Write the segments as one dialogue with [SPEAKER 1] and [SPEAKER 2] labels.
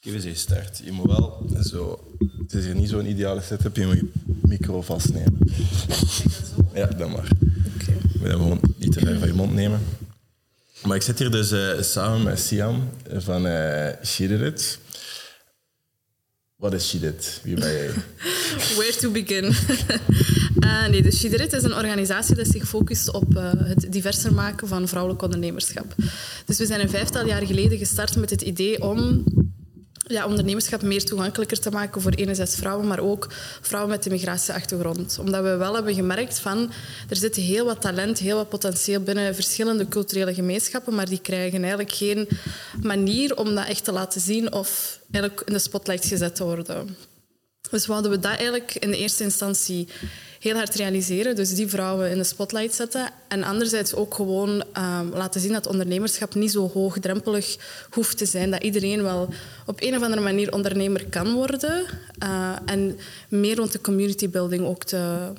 [SPEAKER 1] Geef eens je start. Je moet wel zo... Het is hier niet zo'n ideale setup. Je moet je micro vastnemen. Ja, dan maar.
[SPEAKER 2] Oké.
[SPEAKER 1] Moet hem gewoon niet te ver van je mond nemen. Maar ik zit hier dus eh, samen met Siam van uh, She Did It. Wat is She Did? Wie ben jij?
[SPEAKER 2] Where to begin? Eh, nee, de Shiderit is een organisatie die zich focust op eh, het diverser maken van vrouwelijk ondernemerschap. Dus we zijn een vijftal jaar geleden gestart met het idee om ja, ondernemerschap meer toegankelijker te maken voor enerzijds vrouwen, maar ook vrouwen met een migratieachtergrond. Omdat we wel hebben gemerkt van er zit heel wat talent, heel wat potentieel binnen verschillende culturele gemeenschappen, maar die krijgen eigenlijk geen manier om dat echt te laten zien of eigenlijk in de spotlight gezet te worden. Dus wouden we dat eigenlijk in de eerste instantie heel hard realiseren. Dus die vrouwen in de spotlight zetten. En anderzijds ook gewoon um, laten zien dat ondernemerschap niet zo hoogdrempelig hoeft te zijn. Dat iedereen wel op een of andere manier ondernemer kan worden. Uh, en meer rond de community building ook te,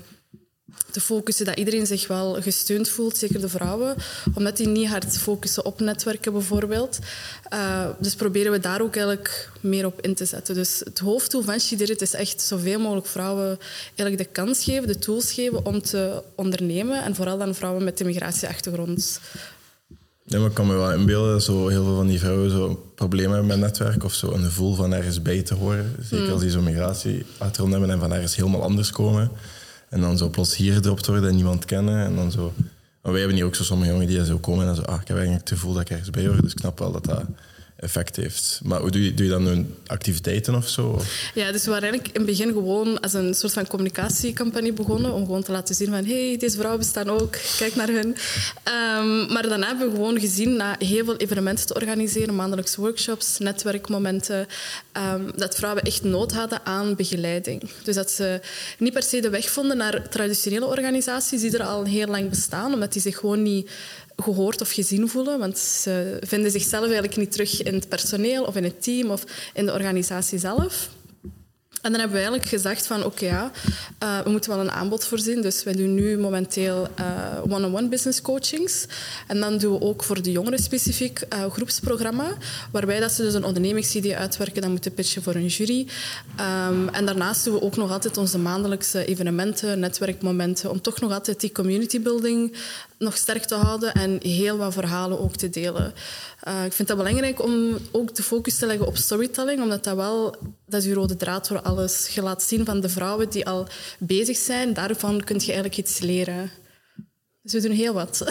[SPEAKER 2] te focussen dat iedereen zich wel gesteund voelt, zeker de vrouwen, omdat die niet hard focussen op netwerken bijvoorbeeld. Uh, dus proberen we daar ook eigenlijk meer op in te zetten. Dus het hoofddoel van Shidirit is echt zoveel mogelijk vrouwen eigenlijk de kans geven, de tools geven om te ondernemen en vooral dan vrouwen met een migratieachtergrond.
[SPEAKER 1] Ja, maar ik kan me wel inbeelden zo heel veel van die vrouwen zo problemen hebben met netwerk of zo een gevoel van ergens bij te horen. Zeker mm. als die zo'n migratieachtergrond hebben en van ergens helemaal anders komen. En dan zo plots hier gedropt worden en niemand kennen. En dan zo... Maar wij hebben hier ook zo sommige jongen die zo komen en zo... Ah, ik heb eigenlijk het gevoel dat ik ergens bij hoor. Dus ik snap wel dat dat effect heeft. Maar hoe doe je, doe je dan een activiteiten of zo?
[SPEAKER 2] Ja, dus we waren eigenlijk in het begin gewoon als een soort van communicatiecampagne begonnen. Om gewoon te laten zien van... hey, deze vrouwen bestaan ook. Kijk naar hun. Um, maar daarna hebben we gewoon gezien, na heel veel evenementen te organiseren, maandelijks workshops, netwerkmomenten, um, dat vrouwen echt nood hadden aan begeleiding. Dus dat ze niet per se de weg vonden naar traditionele organisaties die er al heel lang bestaan, omdat die zich gewoon niet gehoord of gezien voelen. Want ze vinden zichzelf eigenlijk niet terug in het personeel of in het team of in de organisatie zelf. En dan hebben we eigenlijk gezegd van oké, ja, uh, we moeten wel een aanbod voorzien. Dus wij doen nu momenteel uh, one-on-one business coachings. En dan doen we ook voor de jongeren specifiek uh, groepsprogramma, waarbij dat ze dus een ondernemingsidee uitwerken, dan moeten pitchen voor een jury. Um, en daarnaast doen we ook nog altijd onze maandelijkse evenementen, netwerkmomenten, om toch nog altijd die community building nog sterk te houden en heel wat verhalen ook te delen. Uh, ik vind het belangrijk om ook de focus te leggen op storytelling, omdat dat wel dat is uw rode draad voor alles. Je laat zien van de vrouwen die al bezig zijn, daarvan kun je eigenlijk iets leren. Dus we doen heel wat.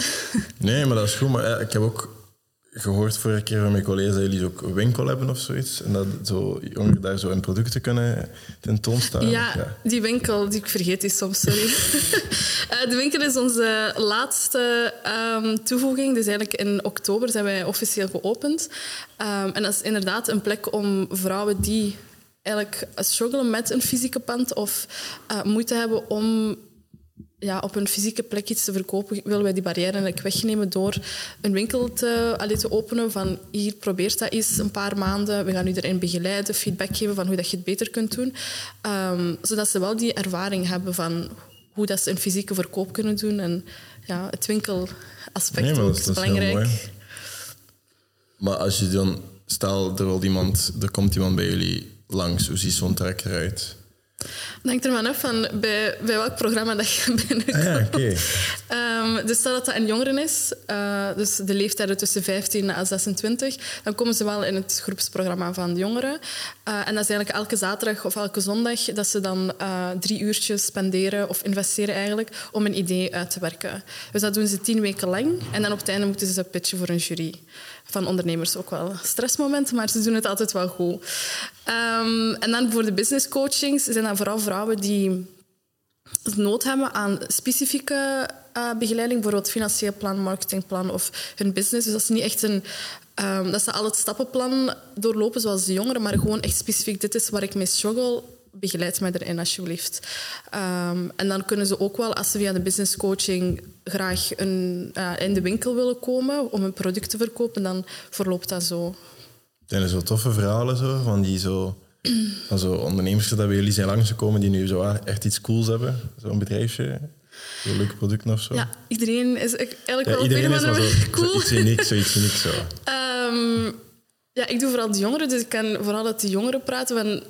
[SPEAKER 1] Nee, maar dat is goed. Maar ik heb ook gehoord vorige keer van mijn collega's dat jullie ook een winkel hebben of zoiets. En dat zo jongeren daar zo hun producten kunnen tentoonstaan.
[SPEAKER 2] Ja, ja, die winkel, die ik vergeet is soms, sorry. Eh, de winkel is onze laatste um, toevoeging. Dus eigenlijk in oktober zijn wij officieel geopend. Um, en dat is inderdaad een plek om vrouwen die eigenlijk struggelen met een fysieke pand of uh, moeite hebben om ja, op een fysieke plek iets te verkopen, willen wij die barrière eigenlijk wegnemen door een winkel te, allee, te openen van hier, probeer dat eens een paar maanden. We gaan u erin begeleiden, feedback geven van hoe dat je het beter kunt doen. Um, zodat ze wel die ervaring hebben van hoe dat ze een fysieke verkoop kunnen doen. En ja, het winkelaspect nee, ook is, is belangrijk.
[SPEAKER 1] Maar als je dan, stel er, wil iemand, er komt iemand bij jullie langs, hoe ziet zo'n trek eruit?
[SPEAKER 2] Het hangt er maar af van bij, bij welk programma dat je binnenkomt. Ah, ja, okay. um, dus stel dat dat een jongeren is, uh, dus de leeftijden tussen 15 en 26, dan komen ze wel in het groepsprogramma van de jongeren. Uh, en dat is eigenlijk elke zaterdag of elke zondag dat ze dan uh, drie uurtjes spenderen of investeren eigenlijk om een idee uit te werken. Dus dat doen ze tien weken lang en dan op het einde moeten ze pitchen voor een jury van ondernemers ook wel stressmomenten, maar ze doen het altijd wel goed. Um, en dan voor de business coachings zijn dat vooral vrouwen die nood hebben aan specifieke uh, begeleiding, bijvoorbeeld financieel plan, marketingplan of hun business. Dus dat is niet echt een um, dat ze al het stappenplan doorlopen zoals de jongeren, maar gewoon echt specifiek dit is waar ik mee struggle begeleid mij erin alsjeblieft. Um, en dan kunnen ze ook wel, als ze via de business coaching graag een, uh, in de winkel willen komen om een product te verkopen, dan verloopt dat zo.
[SPEAKER 1] Zijn er zo toffe verhalen zo, van die zo, van zo ondernemers dat bij jullie zijn langsgekomen die nu zo echt iets cools hebben? Zo'n bedrijfje? Zo'n leuk product of zo?
[SPEAKER 2] Ja, iedereen is eigenlijk
[SPEAKER 1] ja,
[SPEAKER 2] wel
[SPEAKER 1] iedereen
[SPEAKER 2] is
[SPEAKER 1] maar zo,
[SPEAKER 2] cool.
[SPEAKER 1] Zoiets uniek, zoiets uniek zo.
[SPEAKER 2] Um, Ja, ik doe vooral de jongeren, dus ik kan vooral uit de jongeren praten. Van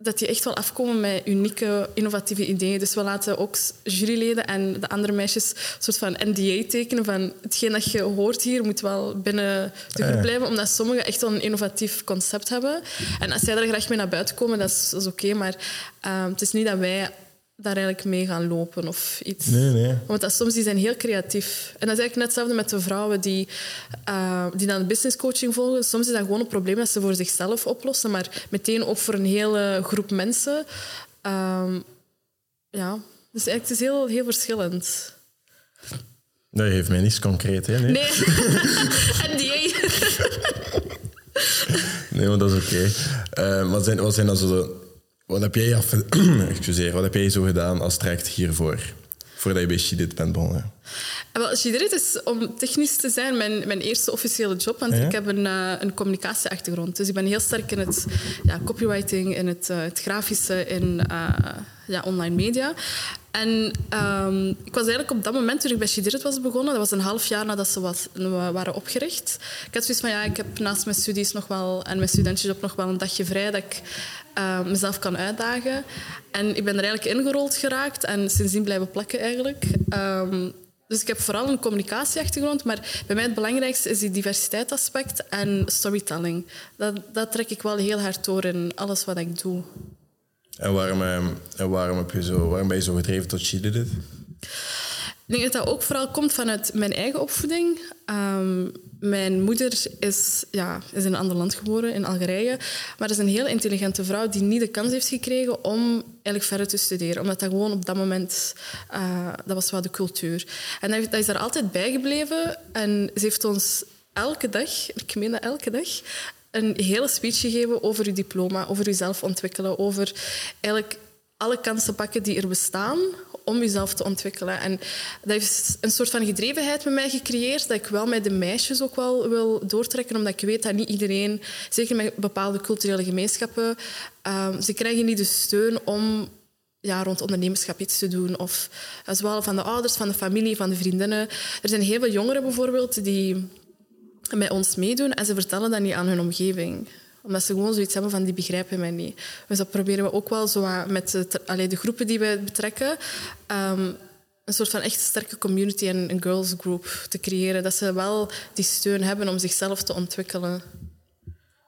[SPEAKER 2] dat die echt wel afkomen met unieke, innovatieve ideeën. Dus we laten ook juryleden en de andere meisjes een soort van NDA tekenen van hetgeen dat je hoort hier moet wel binnen de groep blijven, omdat sommigen echt wel een innovatief concept hebben. En als zij daar graag mee naar buiten komen, dat is, is oké, maar uh, het is niet dat wij daar eigenlijk mee gaan lopen of iets.
[SPEAKER 1] Nee, nee.
[SPEAKER 2] Want dat, soms die zijn heel creatief. En dat is eigenlijk net hetzelfde met de vrouwen die, uh, die dan business coaching volgen. Soms is dat gewoon een probleem dat ze voor zichzelf oplossen, maar meteen ook voor een hele groep mensen. Um, ja, dus eigenlijk het is heel, heel verschillend.
[SPEAKER 1] Dat heeft mij niets concreet, hè? Nee.
[SPEAKER 2] Nee. NDA.
[SPEAKER 1] nee, maar dat is oké. Okay. Uh, wat, zijn, wat zijn dan zo de wat heb jij, af, excuseer, wat heb jij zo gedaan als traject hiervoor? Voordat je bij Shidit bent begonnen?
[SPEAKER 2] Wel, Shidit is, om technisch te zijn, mijn, mijn eerste officiële job. Want
[SPEAKER 1] ja?
[SPEAKER 2] ik heb een, uh, een communicatieachtergrond. Dus ik ben heel sterk in het ja, copywriting, in het, uh, het grafische, in uh, ja, online media. En um, ik was eigenlijk op dat moment, toen ik bij Shidit was begonnen, dat was een half jaar nadat ze was, waren opgericht. Ik had zoiets van, ja, ik heb naast mijn studies nog wel, en mijn studentenjob nog wel een dagje vrij dat ik uh, mezelf kan uitdagen. En ik ben er eigenlijk ingerold geraakt en sindsdien blijven plakken eigenlijk. Um, dus ik heb vooral een communicatieachtergrond, maar bij mij het belangrijkste is die diversiteitsaspect en storytelling. Dat, dat trek ik wel heel hard door in alles wat ik doe.
[SPEAKER 1] En waarom, en waarom, heb je zo, waarom ben je zo gedreven tot She Did It?
[SPEAKER 2] Ik denk dat dat ook vooral komt vanuit mijn eigen opvoeding. Um, mijn moeder is, ja, is in een ander land geboren, in Algerije. Maar is een heel intelligente vrouw die niet de kans heeft gekregen om eigenlijk verder te studeren. Omdat dat gewoon op dat moment... Uh, dat was wel de cultuur. En dat, dat is daar altijd bijgebleven. En ze heeft ons elke dag, ik meen dat elke dag, een hele speech gegeven over je diploma, over jezelf ontwikkelen, over eigenlijk alle kansen pakken die er bestaan om jezelf te ontwikkelen. En dat heeft een soort van gedrevenheid met mij gecreëerd, dat ik wel met de meisjes ook wel wil doortrekken, omdat ik weet dat niet iedereen, zeker met bepaalde culturele gemeenschappen, um, ze krijgen niet de steun om ja, rond ondernemerschap iets te doen. Of zowel van de ouders, van de familie, van de vriendinnen. Er zijn heel veel jongeren bijvoorbeeld die met ons meedoen en ze vertellen dat niet aan hun omgeving omdat ze gewoon zoiets hebben van die begrijpen mij niet. Dus dat proberen we ook wel zo met de, allee, de groepen die we betrekken. Um, een soort van echt sterke community en een girls group te creëren. Dat ze wel die steun hebben om zichzelf te ontwikkelen.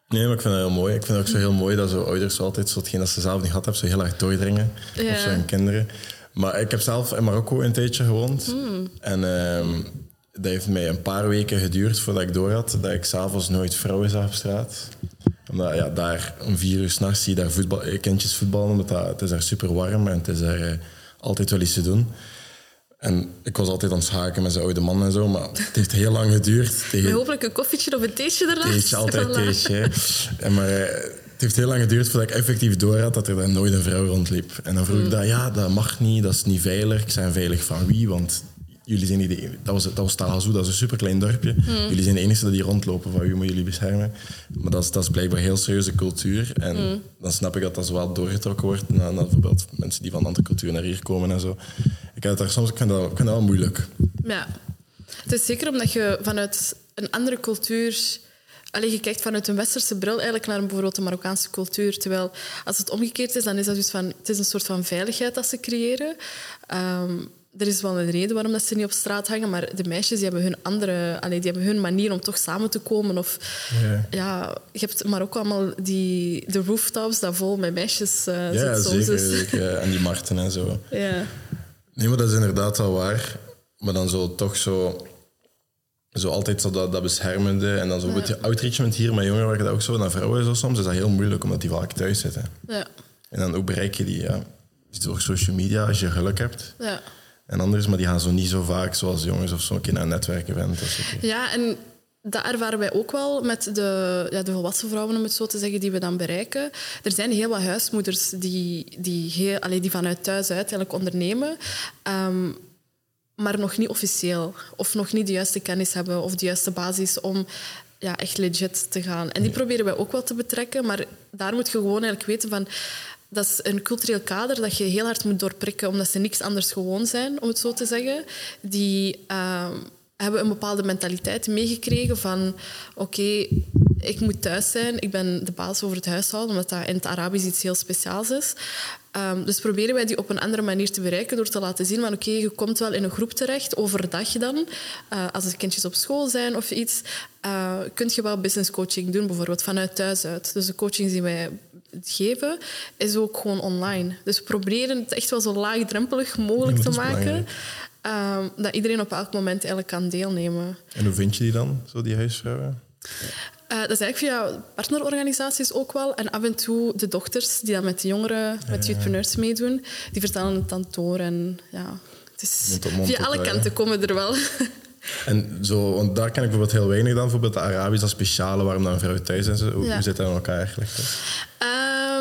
[SPEAKER 1] Nee, maar ik vind dat heel mooi. Ik vind het ook zo heel mooi dat zo ouders altijd zo hetgeen dat ze zelf niet gehad hebben, zo heel erg doordringen.
[SPEAKER 2] Ja.
[SPEAKER 1] Zo hun kinderen. Maar ik heb zelf in Marokko een tijdje gewoond.
[SPEAKER 2] Hmm.
[SPEAKER 1] En um, dat heeft mij een paar weken geduurd voordat ik door had dat ik s'avonds nooit vrouwen zag op straat omdat ja, daar om vier uur s'nachts zie je daar voetbal, kindjes voetballen. Omdat dat, het is daar super warm en het is daar uh, altijd wel iets te doen. En ik was altijd aan het schaken met zijn oude man en zo, maar het heeft heel lang geduurd.
[SPEAKER 2] Tegen, hopelijk een koffietje of een theetje ernaast.
[SPEAKER 1] Theetje, altijd voilà. theetje. En maar uh, het heeft heel lang geduurd voordat ik effectief door had dat er dan nooit een vrouw rondliep. En dan vroeg mm. ik dat, ja, dat mag niet, dat is niet veilig. Ik zei veilig van wie, want jullie zijn niet de enige. Dat was, dat was Talazoo, dat is een superklein dorpje. Mm. Jullie zijn de enige die rondlopen, van wie moeten jullie beschermen? Maar dat is, dat is blijkbaar een heel serieuze cultuur. En mm. dan snap ik dat dat zowel doorgetrokken wordt naar, naar bijvoorbeeld mensen die van andere culturen naar hier komen en zo. Ik, heb daar soms, ik, vind dat, ik vind dat wel moeilijk.
[SPEAKER 2] Ja. Het is zeker omdat je vanuit een andere cultuur... Alleen je kijkt vanuit een westerse bril eigenlijk naar bijvoorbeeld de Marokkaanse cultuur. Terwijl als het omgekeerd is, dan is dat dus van... Het is een soort van veiligheid dat ze creëren. Um, er is wel een reden waarom dat ze niet op straat hangen, maar de meisjes die hebben hun andere, allee, die hebben hun manier om toch samen te komen. Of,
[SPEAKER 1] ja.
[SPEAKER 2] ja je hebt maar ook allemaal die, de rooftops dat vol met meisjes uh,
[SPEAKER 1] ja,
[SPEAKER 2] zit soms. Dus.
[SPEAKER 1] zeker. En die markten en zo.
[SPEAKER 2] Ja.
[SPEAKER 1] Nee, maar dat is inderdaad wel waar. Maar dan zo toch zo... Zo altijd zo dat, dat beschermende. En dan zo je outreachment hier met jongeren werken dat ook zo. Naar vrouwen zo soms is dat heel moeilijk, omdat die vaak thuis zitten.
[SPEAKER 2] Ja.
[SPEAKER 1] En dan hoe bereik je die? Ja. Door social media, als je geluk hebt.
[SPEAKER 2] Ja.
[SPEAKER 1] En anders, maar die gaan zo niet zo vaak zoals jongens of zo een keer naar een netwerkevent.
[SPEAKER 2] Ja, en dat ervaren wij ook wel met de, ja, de volwassen vrouwen, om het zo te zeggen, die we dan bereiken. Er zijn heel wat huismoeders die, die, heel, allee, die vanuit thuis uit eigenlijk ondernemen. Um, maar nog niet officieel. Of nog niet de juiste kennis hebben of de juiste basis om ja, echt legit te gaan. En die proberen wij ook wel te betrekken. Maar daar moet je gewoon eigenlijk weten van dat is een cultureel kader dat je heel hard moet doorprikken, omdat ze niks anders gewoon zijn, om het zo te zeggen. Die uh, hebben een bepaalde mentaliteit meegekregen van... Oké, ik moet thuis zijn. Ik ben de baas over het huishouden, omdat dat in het Arabisch iets heel speciaals is. Um, dus proberen wij die op een andere manier te bereiken door te laten zien van oké, je komt wel in een groep terecht, overdag dan. Uh, als de kindjes op school zijn of iets, uh, kun je wel business coaching doen, bijvoorbeeld vanuit thuis uit. Dus de coaching die wij geven, is ook gewoon online. Dus we proberen het echt wel zo laagdrempelig mogelijk te maken. Um, dat iedereen op elk moment eigenlijk kan deelnemen.
[SPEAKER 1] En hoe vind je die dan, zo die huisvrouwen?
[SPEAKER 2] Uh, dat is eigenlijk via partnerorganisaties ook wel. En af en toe de dochters die dan met de jongeren, met youthpreneurs meedoen, die vertellen het dan door. En ja, het is, via alle kanten komen er wel.
[SPEAKER 1] En zo, want daar ken ik bijvoorbeeld heel weinig dan. Bijvoorbeeld de Arabisch, dat speciale, waarom dan vrouwen thuis zijn. Hoe, ja. hoe zit dat in elkaar eigenlijk?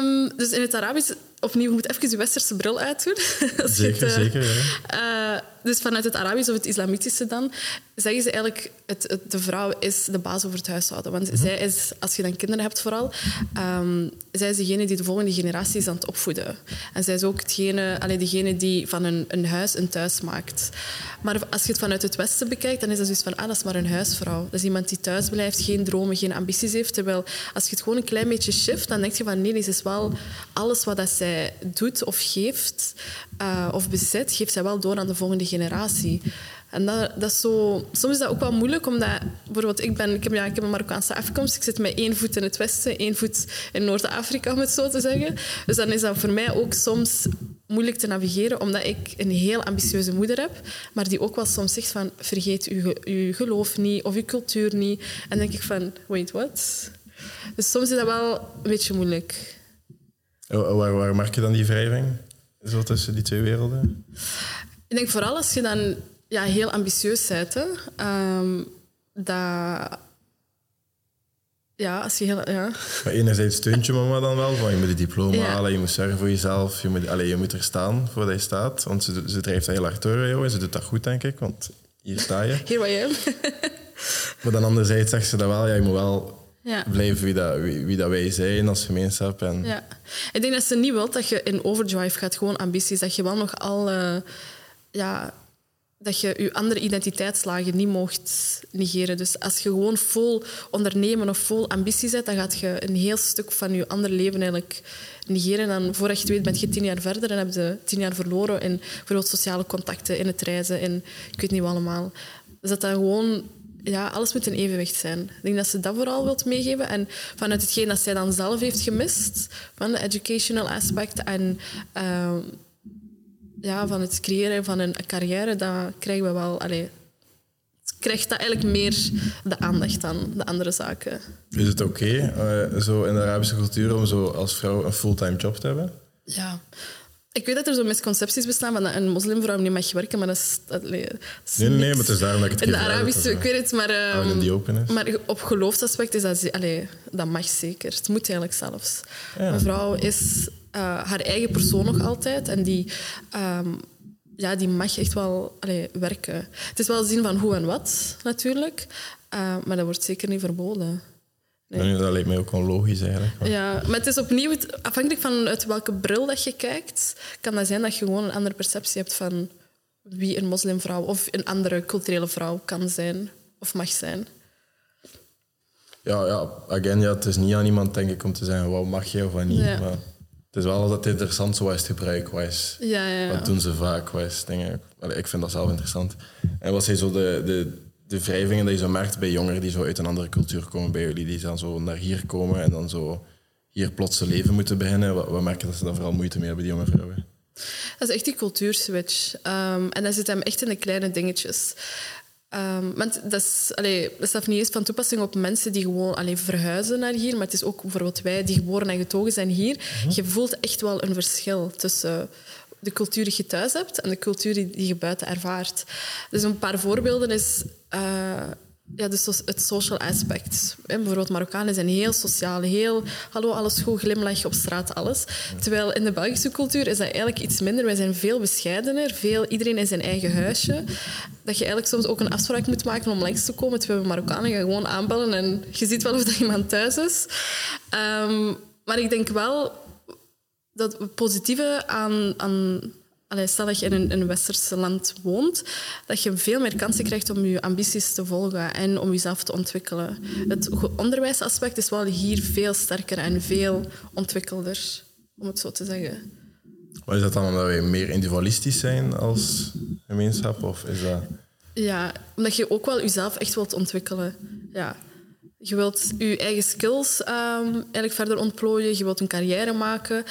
[SPEAKER 2] Um, dus in het Arabisch, opnieuw, je moet even je westerse bril uitdoen.
[SPEAKER 1] zeker, het, uh, zeker. Ja.
[SPEAKER 2] Uh, dus vanuit het Arabisch of het Islamitische dan, zeggen ze eigenlijk, het, het, de vrouw is de baas over het huishouden. Want zij is, als je dan kinderen hebt vooral, um, zij is degene die de volgende generatie is aan het opvoeden. En zij is ook hetgene, allee, degene die van een, een huis een thuis maakt. Maar als je het vanuit het Westen bekijkt, dan is dat zoiets van, ah, dat is maar een huisvrouw. Dat is iemand die thuis blijft, geen dromen, geen ambities heeft. Terwijl als je het gewoon een klein beetje shift, dan denk je van, nee, dit is wel alles wat dat zij doet of geeft, uh, of bezit, geeft zij wel door aan de volgende generatie. En dat, dat is zo, soms is dat ook wel moeilijk, omdat bijvoorbeeld ik, ben, ik, heb, ja, ik heb een Marokkaanse afkomst. Ik zit met één voet in het Westen, één voet in Noord-Afrika, om het zo te zeggen. Dus dan is dat voor mij ook soms moeilijk te navigeren, omdat ik een heel ambitieuze moeder heb, maar die ook wel soms zegt van vergeet uw, uw geloof niet of uw cultuur niet. En dan denk ik van, wait, what? Dus soms is dat wel een beetje moeilijk.
[SPEAKER 1] Waar, waar merk je dan die wrijving? Zo tussen die twee werelden?
[SPEAKER 2] Ik denk vooral als je dan ja, heel ambitieus bent. Hè. Um, dat... Ja, als je heel... Ja.
[SPEAKER 1] Maar enerzijds steunt je mama dan wel, van je moet een diploma ja. halen, je moet zorgen voor jezelf, je moet, allez, je moet er staan voordat je staat. Want ze, ze drijft dat heel hard door jou en ze doet dat goed, denk ik, want hier sta je.
[SPEAKER 2] Here I am.
[SPEAKER 1] maar dan anderzijds zegt ze dat wel, ja, je moet wel ja. blijven wie dat, wie, wie, dat wij zijn als gemeenschap. En...
[SPEAKER 2] Ja. Ik denk dat ze niet wilt dat je in overdrive gaat, gewoon ambities. Dat je wel nog al... Uh, ja, dat je je andere identiteitslagen niet mocht negeren. Dus als je gewoon vol ondernemen of vol ambitie zet, dan gaat je een heel stuk van je andere leven eigenlijk negeren. En dan, voordat je het weet, ben je tien jaar verder en heb je tien jaar verloren in bijvoorbeeld sociale contacten, in het reizen, en ik weet niet wat allemaal. Dus dat dan gewoon ja, alles moet in evenwicht zijn. Ik denk dat ze dat vooral wilt meegeven. En vanuit hetgeen dat zij dan zelf heeft gemist, van de educational aspect en uh, ja, van het creëren van een carrière, dat krijgen we wel... Allez, krijgt dat eigenlijk meer de aandacht dan de andere zaken.
[SPEAKER 1] Is het oké, okay, uh, zo in de Arabische cultuur, om zo als vrouw een fulltime job te hebben?
[SPEAKER 2] Ja, ik weet dat er zo misconcepties bestaan van dat een moslimvrouw niet mag werken, maar dat is... Dat, dat
[SPEAKER 1] is nee, nee, maar het is daarom dat ik het
[SPEAKER 2] In de Arabische, ik weet het, maar... Um,
[SPEAKER 1] die open is.
[SPEAKER 2] Maar op geloofsaspect is dat... Allee, dat mag zeker. Het moet eigenlijk zelfs. Ja. Een vrouw is uh, haar eigen persoon nog altijd en die... Um, ja, die mag echt wel allee, werken. Het is wel zien van hoe en wat, natuurlijk. Uh, maar dat wordt zeker niet verboden.
[SPEAKER 1] Nee. Dat lijkt mij ook wel logisch eigenlijk.
[SPEAKER 2] Ja, maar het is opnieuw, afhankelijk van uit welke bril dat je kijkt, kan dat zijn dat je gewoon een andere perceptie hebt van wie een moslimvrouw of een andere culturele vrouw kan zijn of mag zijn.
[SPEAKER 1] Ja, ja, again, ja, het is niet aan iemand denk ik om te zeggen wat mag je of wat niet. Ja. Maar het is wel altijd interessant, zo is het gebruik, wat, is,
[SPEAKER 2] ja, ja,
[SPEAKER 1] wat doen ze vaak, wat is dingen. Ik vind dat zelf interessant. En wat zijn zo de, de de wrijvingen die je zo merkt bij jongeren die zo uit een andere cultuur komen bij jullie, die dan zo naar hier komen en dan zo hier plots een leven moeten beginnen, wat, wat merken dat ze dan vooral moeite mee hebben, die jonge vrouwen?
[SPEAKER 2] Dat is echt die cultuurswitch. Um, en dat zit hem echt in de kleine dingetjes. Um, want dat is, allee, dat is niet eens van toepassing op mensen die gewoon allee, verhuizen naar hier, maar het is ook bijvoorbeeld wij die geboren en getogen zijn hier. Mhm. Je voelt echt wel een verschil tussen de cultuur die je thuis hebt en de cultuur die je buiten ervaart. Dus een paar voorbeelden is uh, ja, dus het social aspect. Bijvoorbeeld Marokkanen zijn heel sociaal, heel hallo, alles goed, glimlach op straat, alles. Terwijl in de Belgische cultuur is dat eigenlijk iets minder. Wij zijn veel bescheidener, veel, iedereen in zijn eigen huisje. Dat je eigenlijk soms ook een afspraak moet maken om langs te komen. Terwijl Marokkanen gaan gewoon aanbellen en je ziet wel of dat iemand thuis is. Um, maar ik denk wel dat positieve aan, aan allee, stel dat je in een, een westerse land woont, dat je veel meer kansen krijgt om je ambities te volgen en om jezelf te ontwikkelen. Het onderwijsaspect is wel hier veel sterker en veel ontwikkelder, om het zo te zeggen.
[SPEAKER 1] Maar is dat dan omdat wij meer individualistisch zijn als gemeenschap? Of is dat...
[SPEAKER 2] Ja, omdat je ook wel jezelf echt wilt ontwikkelen. Ja. Je wilt je eigen skills um, eigenlijk verder ontplooien. Je wilt een carrière maken.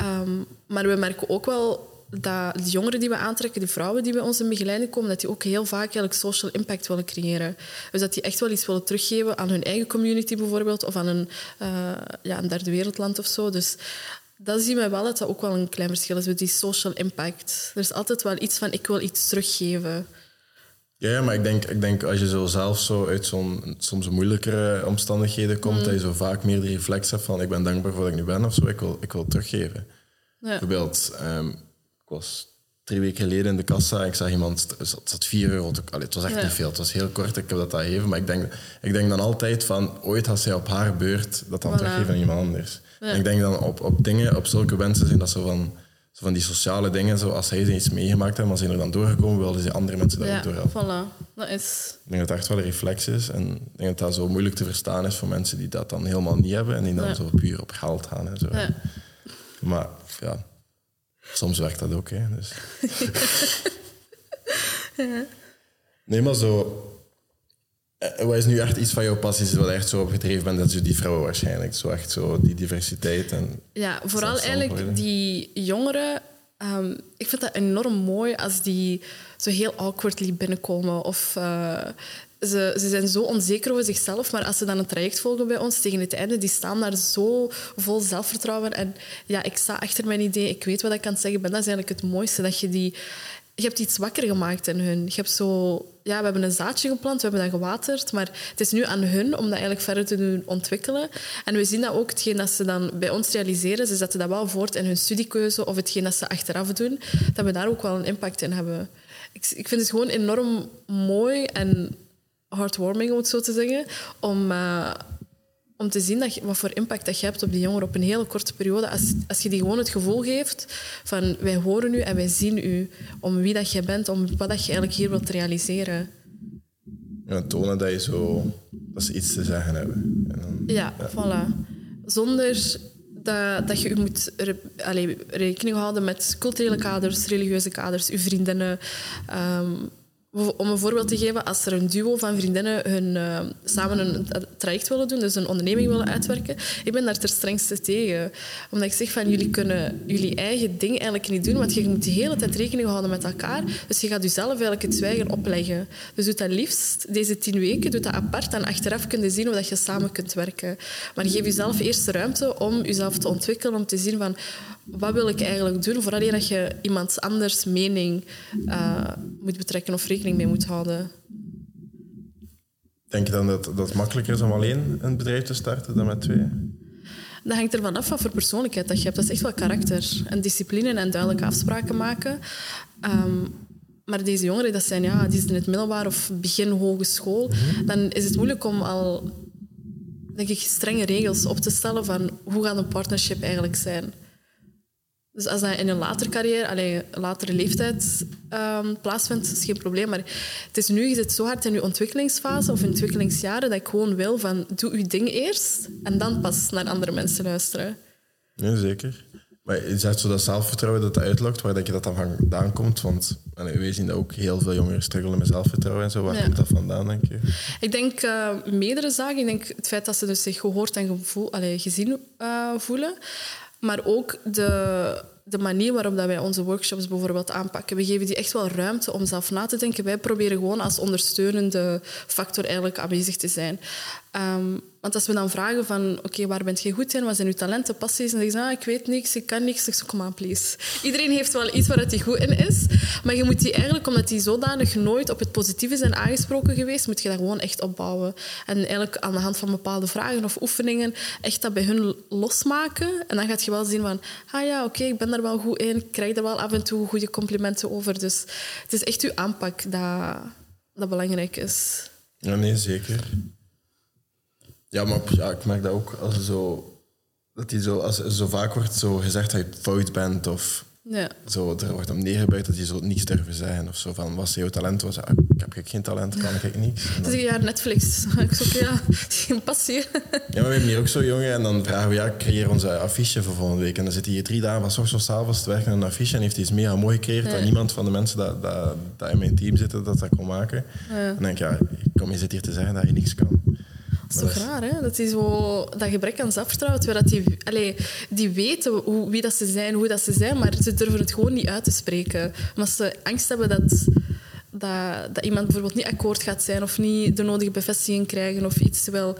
[SPEAKER 2] Um, maar we merken ook wel dat de jongeren die we aantrekken, de vrouwen die bij ons in begeleiding komen, dat die ook heel vaak eigenlijk social impact willen creëren. Dus dat die echt wel iets willen teruggeven aan hun eigen community bijvoorbeeld, of aan een, uh, ja, een derde wereldland of zo. Dus dat zien we wel dat dat ook wel een klein verschil is met die social impact. Er is altijd wel iets van, ik wil iets teruggeven.
[SPEAKER 1] Ja, maar ik denk, ik denk als je zo zelf zo uit zo'n soms moeilijkere omstandigheden komt, mm. dat je zo vaak meer de reflex hebt van ik ben dankbaar voor wat ik nu ben of zo, ik wil, ik wil teruggeven. Ja. Bijvoorbeeld, um, ik was drie weken geleden in de kassa en ik zag iemand, het zat vier euro. Allee, het was echt niet veel, het was heel kort, ik heb dat daar gegeven. Maar ik denk, ik denk dan altijd van, ooit had zij op haar beurt dat dan voilà. teruggeven aan iemand anders. En ik denk dan op, op dingen, op zulke wensen zijn dat zo van zo van die sociale dingen, zo als zij iets meegemaakt hebben, maar ze zijn er dan doorgekomen, wilden ze andere mensen daar ja, door helpen.
[SPEAKER 2] Voilà. Dat is...
[SPEAKER 1] Ik denk dat het echt wel een reflex is. En ik denk dat dat zo moeilijk te verstaan is voor mensen die dat dan helemaal niet hebben en die dan zo puur op geld gaan en zo. Ja. Maar ja, soms werkt dat ook. Hè, dus. Nee, maar zo wat is nu echt iets van jouw passies, wat echt zo op gedreven bent? Dat is die vrouwen waarschijnlijk. Zo echt zo die diversiteit. En
[SPEAKER 2] ja, vooral eigenlijk die jongeren. Um, ik vind dat enorm mooi als die zo heel awkwardly binnenkomen. Of uh, ze, ze zijn zo onzeker over zichzelf, maar als ze dan een traject volgen bij ons tegen het einde, die staan daar zo vol zelfvertrouwen. En ja, ik sta achter mijn idee, ik weet wat ik kan zeggen ben. Dat is eigenlijk het mooiste, dat je die je hebt iets wakker gemaakt in hun. Je hebt zo, ja, we hebben een zaadje geplant, we hebben dat gewaterd, maar het is nu aan hun om dat eigenlijk verder te doen ontwikkelen. En we zien dat ook, hetgeen dat ze dan bij ons realiseren, ze zetten dat wel voort in hun studiekeuze of hetgeen dat ze achteraf doen, dat we daar ook wel een impact in hebben. Ik, ik vind het gewoon enorm mooi en heartwarming, om het zo te zeggen, om... Uh, om te zien dat je, wat voor impact dat je hebt op die jongeren op een hele korte periode. Als, als je die gewoon het gevoel geeft van wij horen u en wij zien u om wie dat je bent, om wat dat je eigenlijk hier wilt realiseren.
[SPEAKER 1] Ja, tonen dat je zo dat ze iets te zeggen hebben.
[SPEAKER 2] Dan, ja, ja, voilà. Zonder dat, dat je u moet re, allez, rekening houden met culturele kaders, religieuze kaders, uw vriendinnen. Um, om een voorbeeld te geven, als er een duo van vriendinnen hun, uh, samen een traject willen doen, dus een onderneming willen uitwerken, ik ben daar ter strengste tegen. Omdat ik zeg van, jullie kunnen jullie eigen ding eigenlijk niet doen, want je moet de hele tijd rekening houden met elkaar. Dus je gaat jezelf eigenlijk het zwijgen opleggen. Dus doe dat liefst deze tien weken, doe dat apart en achteraf kun je zien hoe je samen kunt werken. Maar geef jezelf eerst de ruimte om jezelf te ontwikkelen, om te zien van, wat wil ik eigenlijk doen, vooral dat je iemands anders mening uh, moet betrekken of rekening mee moet houden.
[SPEAKER 1] Denk je dan dat, dat het makkelijker is om alleen een bedrijf te starten dan met twee?
[SPEAKER 2] Dat hangt ervan af wat voor persoonlijkheid dat je hebt. Dat is echt wel karakter en discipline en duidelijke afspraken maken. Um, maar deze jongeren, dat zijn, ja, die zitten in het middelbaar of begin hogeschool. Mhm. Dan is het moeilijk om al denk ik, strenge regels op te stellen van hoe gaat een partnership eigenlijk zijn. Dus als dat in een latere carrière, alleen latere leeftijd um, plaatsvindt, is geen probleem. Maar het is nu, je zit zo hard in je ontwikkelingsfase of ontwikkelingsjaren dat ik gewoon wil van doe je ding eerst en dan pas naar andere mensen luisteren.
[SPEAKER 1] Ja, zeker. Maar is het zo dat zelfvertrouwen dat dat uitlokt, waar dat je dat dan vandaan komt? Want wij zien dat ook heel veel jongeren struggelen met zelfvertrouwen en zo. Waar komt dat vandaan, denk je?
[SPEAKER 2] Ik denk uh, meerdere zaken. Ik denk het feit dat ze dus zich gehoord en gevoel, allee, gezien uh, voelen. Maar ook de, de manier waarop dat wij onze workshops bijvoorbeeld aanpakken. We geven die echt wel ruimte om zelf na te denken. Wij proberen gewoon als ondersteunende factor eigenlijk aanwezig te zijn. Um, want als we dan vragen van, oké, waar bent je goed in? Wat zijn uw talenten, passies? En dan zeggen ze, ah, ik weet niks, ik kan niks. Ik kom aan, please. Iedereen heeft wel iets waar hij goed in is. Maar je moet die eigenlijk, omdat die zodanig nooit op het positieve zijn aangesproken geweest, moet je dat gewoon echt opbouwen. En eigenlijk aan de hand van bepaalde vragen of oefeningen echt dat bij hun losmaken. En dan gaat je wel zien van, ah ja, oké, ik ben daar wel goed in. Ik krijg er wel af en toe goede complimenten over. Dus het is echt uw aanpak dat, dat belangrijk is.
[SPEAKER 1] Ja, nee, zeker. Ja, maar ja, ik merk dat ook als zo, dat die zo, als zo vaak wordt zo gezegd dat je fout bent of
[SPEAKER 2] Ja.
[SPEAKER 1] Zo, er wordt op neergebuigd dat je zo niets durven zeggen. Of zo van, wat is jouw talent? Was, ah, ik heb geen talent, kan ik niks. En dan-
[SPEAKER 2] Dus ja, Netflix. Ik zo, ja, geen passie.
[SPEAKER 1] Ja, maar we hebben hier ook zo jongen en dan vragen we, ja, creëer onze affiche voor volgende week. En dan zit hij hier drie dagen van s ochtends tot avonds te werken aan een affiche en heeft hij iets mega mooi gecreëerd
[SPEAKER 2] Ja.
[SPEAKER 1] niemand van de mensen dat, dat, dat in mijn team zitten, dat dat kon maken.
[SPEAKER 2] Ja.
[SPEAKER 1] En dan denk ik, ja, kom, je zit hier te zeggen dat je niks kan.
[SPEAKER 2] Dat is toch raar, hè? Dat is zo dat gebrek aan zelfvertrouwen. Dat die, allee, die weten hoe, wie dat ze zijn, hoe dat ze zijn, maar ze durven het gewoon niet uit te spreken. Omdat ze angst hebben dat, dat, dat iemand bijvoorbeeld niet akkoord gaat zijn of niet de nodige bevestiging krijgen of iets. Terwijl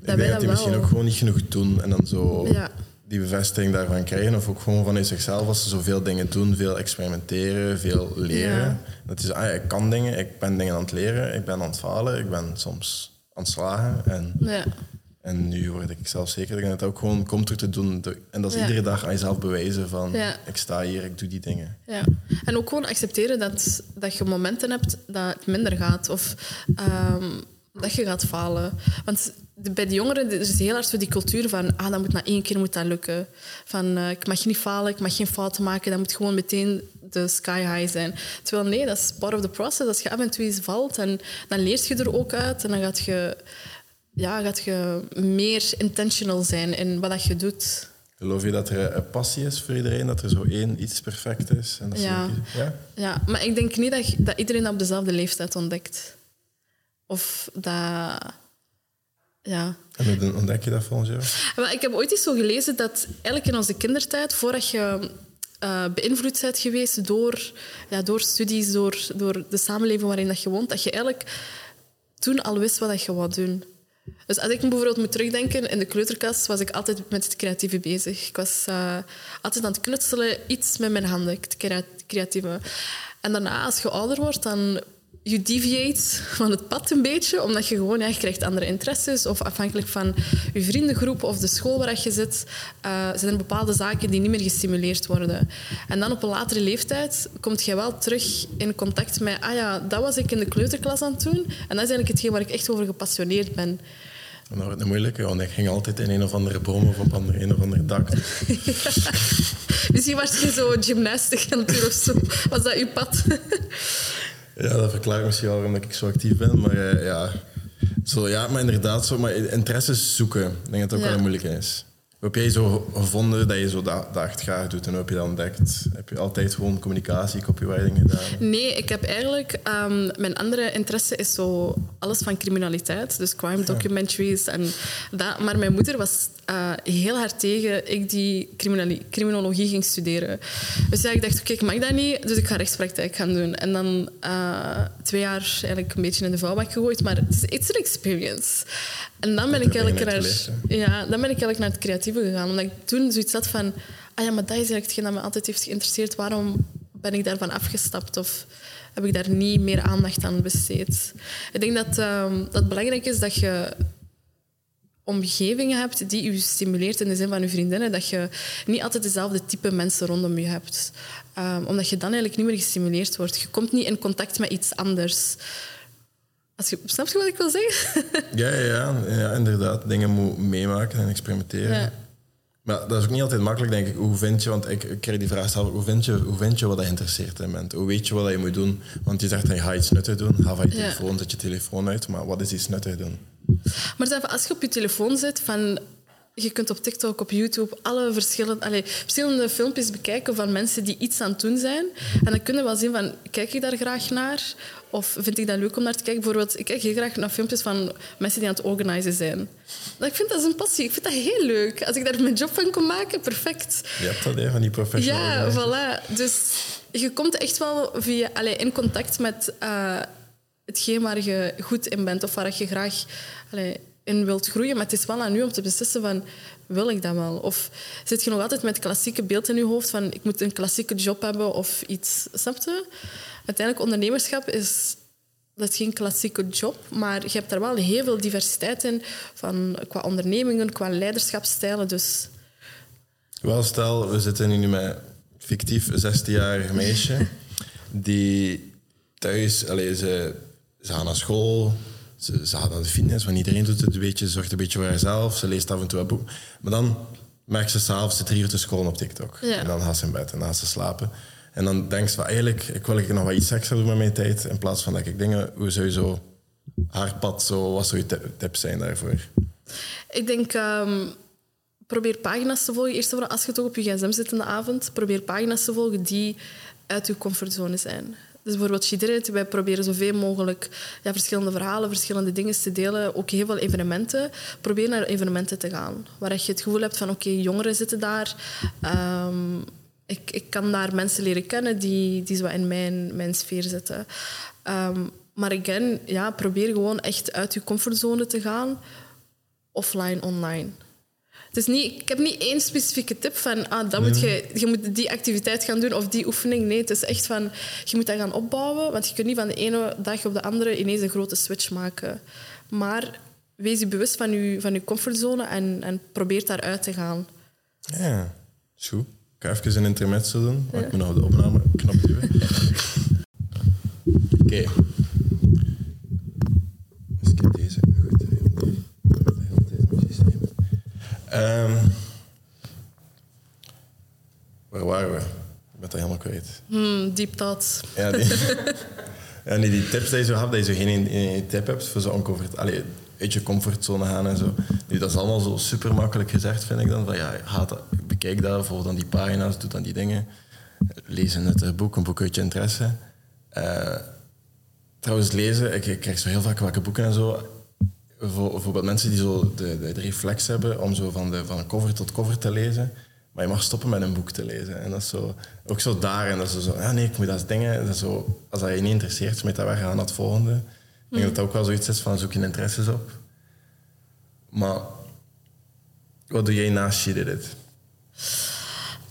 [SPEAKER 2] dat wij
[SPEAKER 1] dat die misschien
[SPEAKER 2] wel...
[SPEAKER 1] ook gewoon niet genoeg doen en dan zo
[SPEAKER 2] Ja.
[SPEAKER 1] die bevestiging daarvan krijgen. Of ook gewoon vanuit zichzelf, als ze zoveel dingen doen, veel experimenteren, veel leren.
[SPEAKER 2] Ja.
[SPEAKER 1] Dat is, ah, ik kan dingen, ik ben dingen aan het leren, ik ben aan het falen, ik ben soms aan het slagen. En
[SPEAKER 2] Ja.
[SPEAKER 1] En nu word ik zelf zeker dat het ook gewoon komt door te doen. En dat is
[SPEAKER 2] Ja.
[SPEAKER 1] iedere dag aan jezelf bewijzen van
[SPEAKER 2] Ja.
[SPEAKER 1] ik sta hier, ik doe die dingen.
[SPEAKER 2] Ja. En ook gewoon accepteren dat, dat je momenten hebt dat het minder gaat. Of ehm, dat je gaat falen. Want de- bij de jongeren er is heel hard zo die cultuur van... Ah, dat moet na één keer moet dat lukken. Van, eh, ik mag niet falen, ik mag geen fouten maken. Dat moet gewoon meteen de sky high zijn. Terwijl nee, dat is part of the process. Als je af en toe eens valt, en, dan leert je er ook uit. En dan gaat je, ja, gaat je meer intentional zijn in wat dat je doet.
[SPEAKER 1] Geloof je dat er een passie is voor iedereen? Dat er zo één iets perfect is? En dat
[SPEAKER 2] Ja.
[SPEAKER 1] ja?
[SPEAKER 2] Ja, maar ik denk niet dat, dat iedereen dat op dezelfde leeftijd ontdekt. Of dat... Ja.
[SPEAKER 1] En hoe ontdek je dat volgens jou?
[SPEAKER 2] Ik heb ooit eens zo gelezen dat eigenlijk in onze kindertijd, voordat je eh, beïnvloed bent geweest door, ja, door studies, door, door de samenleving waarin dat je woont, dat je eigenlijk toen al wist wat je wou doen. Dus als ik bijvoorbeeld moet terugdenken, in de kleuterkast was ik altijd met het creatieve bezig. Ik was eh, altijd aan het knutselen, iets met mijn handen, het crea- creatieve. En daarna, als je ouder wordt, dan je deviate van het pad een beetje, omdat je gewoon ja, je krijgt andere interesses of afhankelijk van je vriendengroep of de school waar je zit, eh, zijn er bepaalde zaken die niet meer gestimuleerd worden. En dan op een latere leeftijd kom je wel terug in contact met, ah ja, dat was ik in de kleuterklas aan het doen en dat is eigenlijk hetgeen waar ik echt over gepassioneerd ben.
[SPEAKER 1] En dat wordt een moeilijke, want ik ging altijd in een of andere boom of op een of ander dak.
[SPEAKER 2] Misschien was je zo gymnastisch aan het doen of zo. Was dat je pad?
[SPEAKER 1] Ja, dat verklaart misschien wel waarom ik zo actief ben. Maar eh, ja, zo, ja, maar inderdaad, zo, maar interesses zoeken. Ik denk dat het ook
[SPEAKER 2] Ja.
[SPEAKER 1] wel moeilijk is. Hoe heb jij zo gevonden dat je zo dat, dat echt graag doet en hoe heb je dat ontdekt? Heb je altijd gewoon communicatie, copywriting gedaan?
[SPEAKER 2] Nee, ik heb eigenlijk... ehm, mijn andere interesse is zo alles van criminaliteit. Dus crime documentaries. En dat. Maar mijn moeder was eh, heel hard tegen ik die criminologie ging studeren. Dus ja, ik dacht, oké, ik mag dat niet, dus ik ga rechtspraktijk gaan doen. En dan eh, twee jaar eigenlijk een beetje in de vuilbak gegooid. Maar het is an experience. En dan ben ik eigenlijk naar, ja, dan ben ik eigenlijk naar het creatieve gegaan. Omdat ik toen zoiets had van... Ah ja, maar dat is eigenlijk hetgeen dat me altijd heeft geïnteresseerd. Waarom ben ik daarvan afgestapt? Of heb ik daar niet meer aandacht aan besteed? Ik denk dat, ehm, dat het belangrijk is dat je omgevingen hebt die je stimuleert in de zin van je vriendinnen. Dat je niet altijd dezelfde type mensen rondom je hebt. Ehm, omdat je dan eigenlijk niet meer gestimuleerd wordt. Je komt niet in contact met iets anders. Als je, snap je wat ik wil zeggen?
[SPEAKER 1] Ja, ja, ja, ja, inderdaad. Dingen moet meemaken en experimenteren.
[SPEAKER 2] Ja.
[SPEAKER 1] Maar dat is ook niet altijd makkelijk, denk ik. Hoe vind je, want ik, ik krijg die vraag zelf, hoe vind je, hoe vind je wat je geïnteresseerd in bent? Hoe weet je wat je moet doen? Want je zegt, hey, ga iets nuttig doen, ga van je
[SPEAKER 2] Ja.
[SPEAKER 1] telefoon, zet je telefoon uit, maar wat is iets nuttig doen?
[SPEAKER 2] Maar als je op je telefoon zit, van, je kunt op TikTok, op YouTube, alle verschillende, verschillende filmpjes bekijken van mensen die iets aan het doen zijn. En dan kun je wel zien van, kijk ik daar graag naar? Of vind ik dat leuk om naar te kijken? Bijvoorbeeld, ik kijk heel graag naar filmpjes van mensen die aan het organisen zijn. Dat, ik vind dat is een passie. Ik vind dat heel leuk. Als ik daar mijn job van kon maken, perfect.
[SPEAKER 1] Je hebt dat, hè, van die professional
[SPEAKER 2] Ja, voilà. Dus je komt echt wel via, allee, in contact met eh, hetgeen waar je goed in bent of waar je graag in wilt groeien. Maar het is wel aan u om te beslissen van, wil ik dat wel? Of zit je nog altijd met het klassieke beeld in je hoofd van, ik moet een klassieke job hebben of iets, snap je? Uiteindelijk, ondernemerschap is... Dat is geen klassieke job, maar je hebt daar wel heel veel diversiteit in. Van, qua ondernemingen, qua leiderschapsstijlen. Dus
[SPEAKER 1] Wel, stel, we zitten hier nu met een fictief 16-jarig meisje die thuis, allee, ze, ze gaat naar school, ze, ze gaat naar de fitness, want iedereen doet het een beetje, zorgt een beetje voor haarzelf, ze leest af en toe een boek. Maar dan merk ze s'avonds drie uur te scrollen op TikTok.
[SPEAKER 2] Ja.
[SPEAKER 1] En dan gaat ze in bed en dan gaat ze slapen. En dan denk ze van eigenlijk, ik wil ik nog wat iets extra doen met mijn tijd. In plaats van dat ik dingen, hoe zou je zo haar pad, zo, wat zou je tip- tips zijn daarvoor?
[SPEAKER 2] Ik denk, ehm, probeer pagina's te volgen. Eerst en vooral, als je toch op je gsm zit in de avond, probeer pagina's te volgen die uit je comfortzone zijn. Dus bijvoorbeeld Shideret, wij proberen zoveel mogelijk ja, verschillende verhalen, verschillende dingen te delen. Ook heel veel evenementen. Probeer naar evenementen te gaan. Waar je het gevoel hebt van, oké, jongeren zitten daar. Ehm, ik, ik kan daar mensen leren kennen die, die zo in mijn, mijn sfeer zitten. Ehm, maar again, ja, probeer gewoon echt uit je comfortzone te gaan offline, online. Het is niet, ik heb niet één specifieke tip van ah, dan moet je, je moet die activiteit gaan doen of die oefening. Nee, het is echt van je moet dat gaan opbouwen, want je kunt niet van de ene dag op de andere ineens een grote switch maken. Maar wees je bewust van je, van je comfortzone en, en probeer daaruit te gaan.
[SPEAKER 1] Ja, goed. Ik ga even een intermezzo doen, maar ik moet nog de opnameknop duwen. Oké ik heb deze goed. Heel deze systeem. Ehm waar waren we? Ik ben dat helemaal kwijt.
[SPEAKER 2] Hmm, deep thoughts.
[SPEAKER 1] Ja, die, ja nee, die tips die je zo hebt, dat je zo geen tip hebt voor zo oncomfort, allee, uit je comfortzone gaan en zo. Nu, dat is allemaal zo super makkelijk gezegd, vind ik dan. Van, ja, dat, bekijk dat, volg dan die pagina's, doe dan die dingen. Lees een nuttig boek, een boek uit je interesse. Eh, trouwens, lezen, ik, ik krijg zo heel vaak welke boeken en zo. Voor, bijvoorbeeld mensen die zo de, de, de reflex hebben om zo van, de, van cover tot cover te lezen. Maar je mag stoppen met een boek te lezen. En dat is zo, ook zo daar. En dat is zo, ja nee, ik moet dat dingen. Dat is zo, als dat je niet interesseert, smijt dat weg aan het volgende. Ik denk dat dat ook wel zoiets is van zoek je interesses op. Maar wat doe jij naast je dit?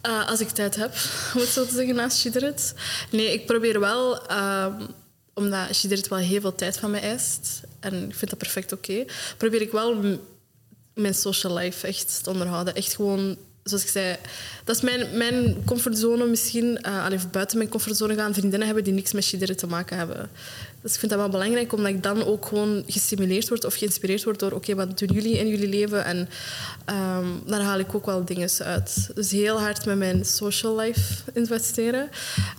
[SPEAKER 2] Uh, als ik tijd heb, om het zo te zeggen, naast Shideret. Nee, ik probeer wel, um, omdat Shideret wel heel veel tijd van mij eist, en ik vind dat perfect oké, probeer ik wel mijn social life echt te onderhouden. Echt gewoon, zoals ik zei, dat is mijn, mijn comfortzone misschien, uh, allee, of buiten mijn comfortzone gaan, vriendinnen hebben die niks met Shideret te maken hebben. Dus ik vind dat wel belangrijk, omdat ik dan ook gewoon gestimuleerd word of geïnspireerd word door oké, wat doen jullie in jullie leven? En ehm, daar haal ik ook wel dingen uit. Dus heel hard met mijn social life investeren.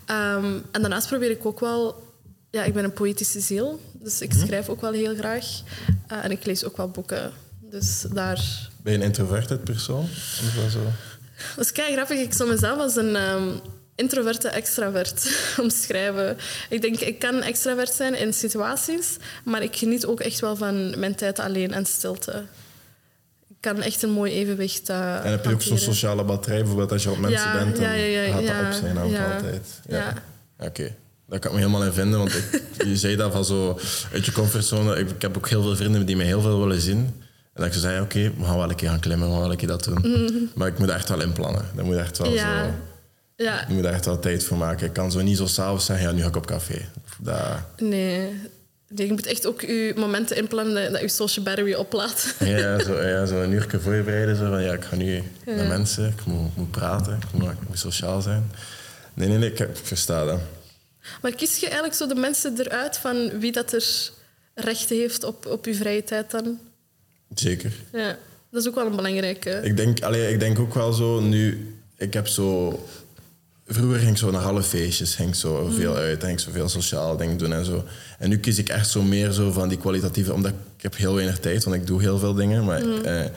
[SPEAKER 2] Ehm, en daarnaast probeer ik ook wel... Ja, ik ben een poëtische ziel, dus ik schrijf ook wel heel graag. Eh, en ik lees ook wel boeken. Dus daar...
[SPEAKER 1] Ben je een introverted persoon? Of wel zo?
[SPEAKER 2] Dat is kei grappig. Ik zou mezelf als een ehm, introverte extravert omschrijven. Ik denk, ik kan extravert zijn in situaties, maar ik geniet ook echt wel van mijn tijd alleen en stilte. Ik kan echt een mooi evenwicht uh,
[SPEAKER 1] En heb je ook zo'n sociale batterij, bijvoorbeeld als je op mensen
[SPEAKER 2] Ja,
[SPEAKER 1] bent, dan
[SPEAKER 2] ja, ja, ja,
[SPEAKER 1] gaat dat op zijn altijd.
[SPEAKER 2] Ja.
[SPEAKER 1] Oké, daar kan ik me helemaal in vinden, want ik, je zei dat van zo uit je comfortzone. Ik, ik heb ook heel veel vrienden die mij heel veel willen zien. En dat ik zei, oké, we gaan wel een keer gaan klimmen, we gaan wel een keer dat doen. Maar ik moet echt wel inplannen. Dat moet echt wel
[SPEAKER 2] Mhm. Ja.
[SPEAKER 1] zo...
[SPEAKER 2] Ja,
[SPEAKER 1] Ik moet daar echt wel tijd voor maken. Ik kan zo niet zo s'avonds zeggen, ja, nu ga ik op café. Dat,
[SPEAKER 2] nee. Je moet echt ook je momenten inplannen dat je social battery oplaadt.
[SPEAKER 1] ja, zo, ja, zo een uur voorbereiden. Zo van, ja, ik ga nu
[SPEAKER 2] Ja.
[SPEAKER 1] mensen, ik moet, moet praten, ik moet, ik moet sociaal zijn. Nee, nee, nee, ik, ik versta dat.
[SPEAKER 2] Maar kies je eigenlijk zo de mensen eruit van wie dat er recht heeft op, op je vrije tijd dan?
[SPEAKER 1] Zeker.
[SPEAKER 2] Ja, dat is ook wel een belangrijke.
[SPEAKER 1] Ik denk, allee, ik denk ook wel zo, nu, ik heb zo... Vroeger ging ik zo naar alle feestjes, ging ik zo veel uit, ging ik zo veel sociaal dingen doen en zo. En nu kies ik echt zo meer zo van die kwalitatieve, omdat ik heb heel weinig tijd, want ik doe heel veel dingen. Maar eh,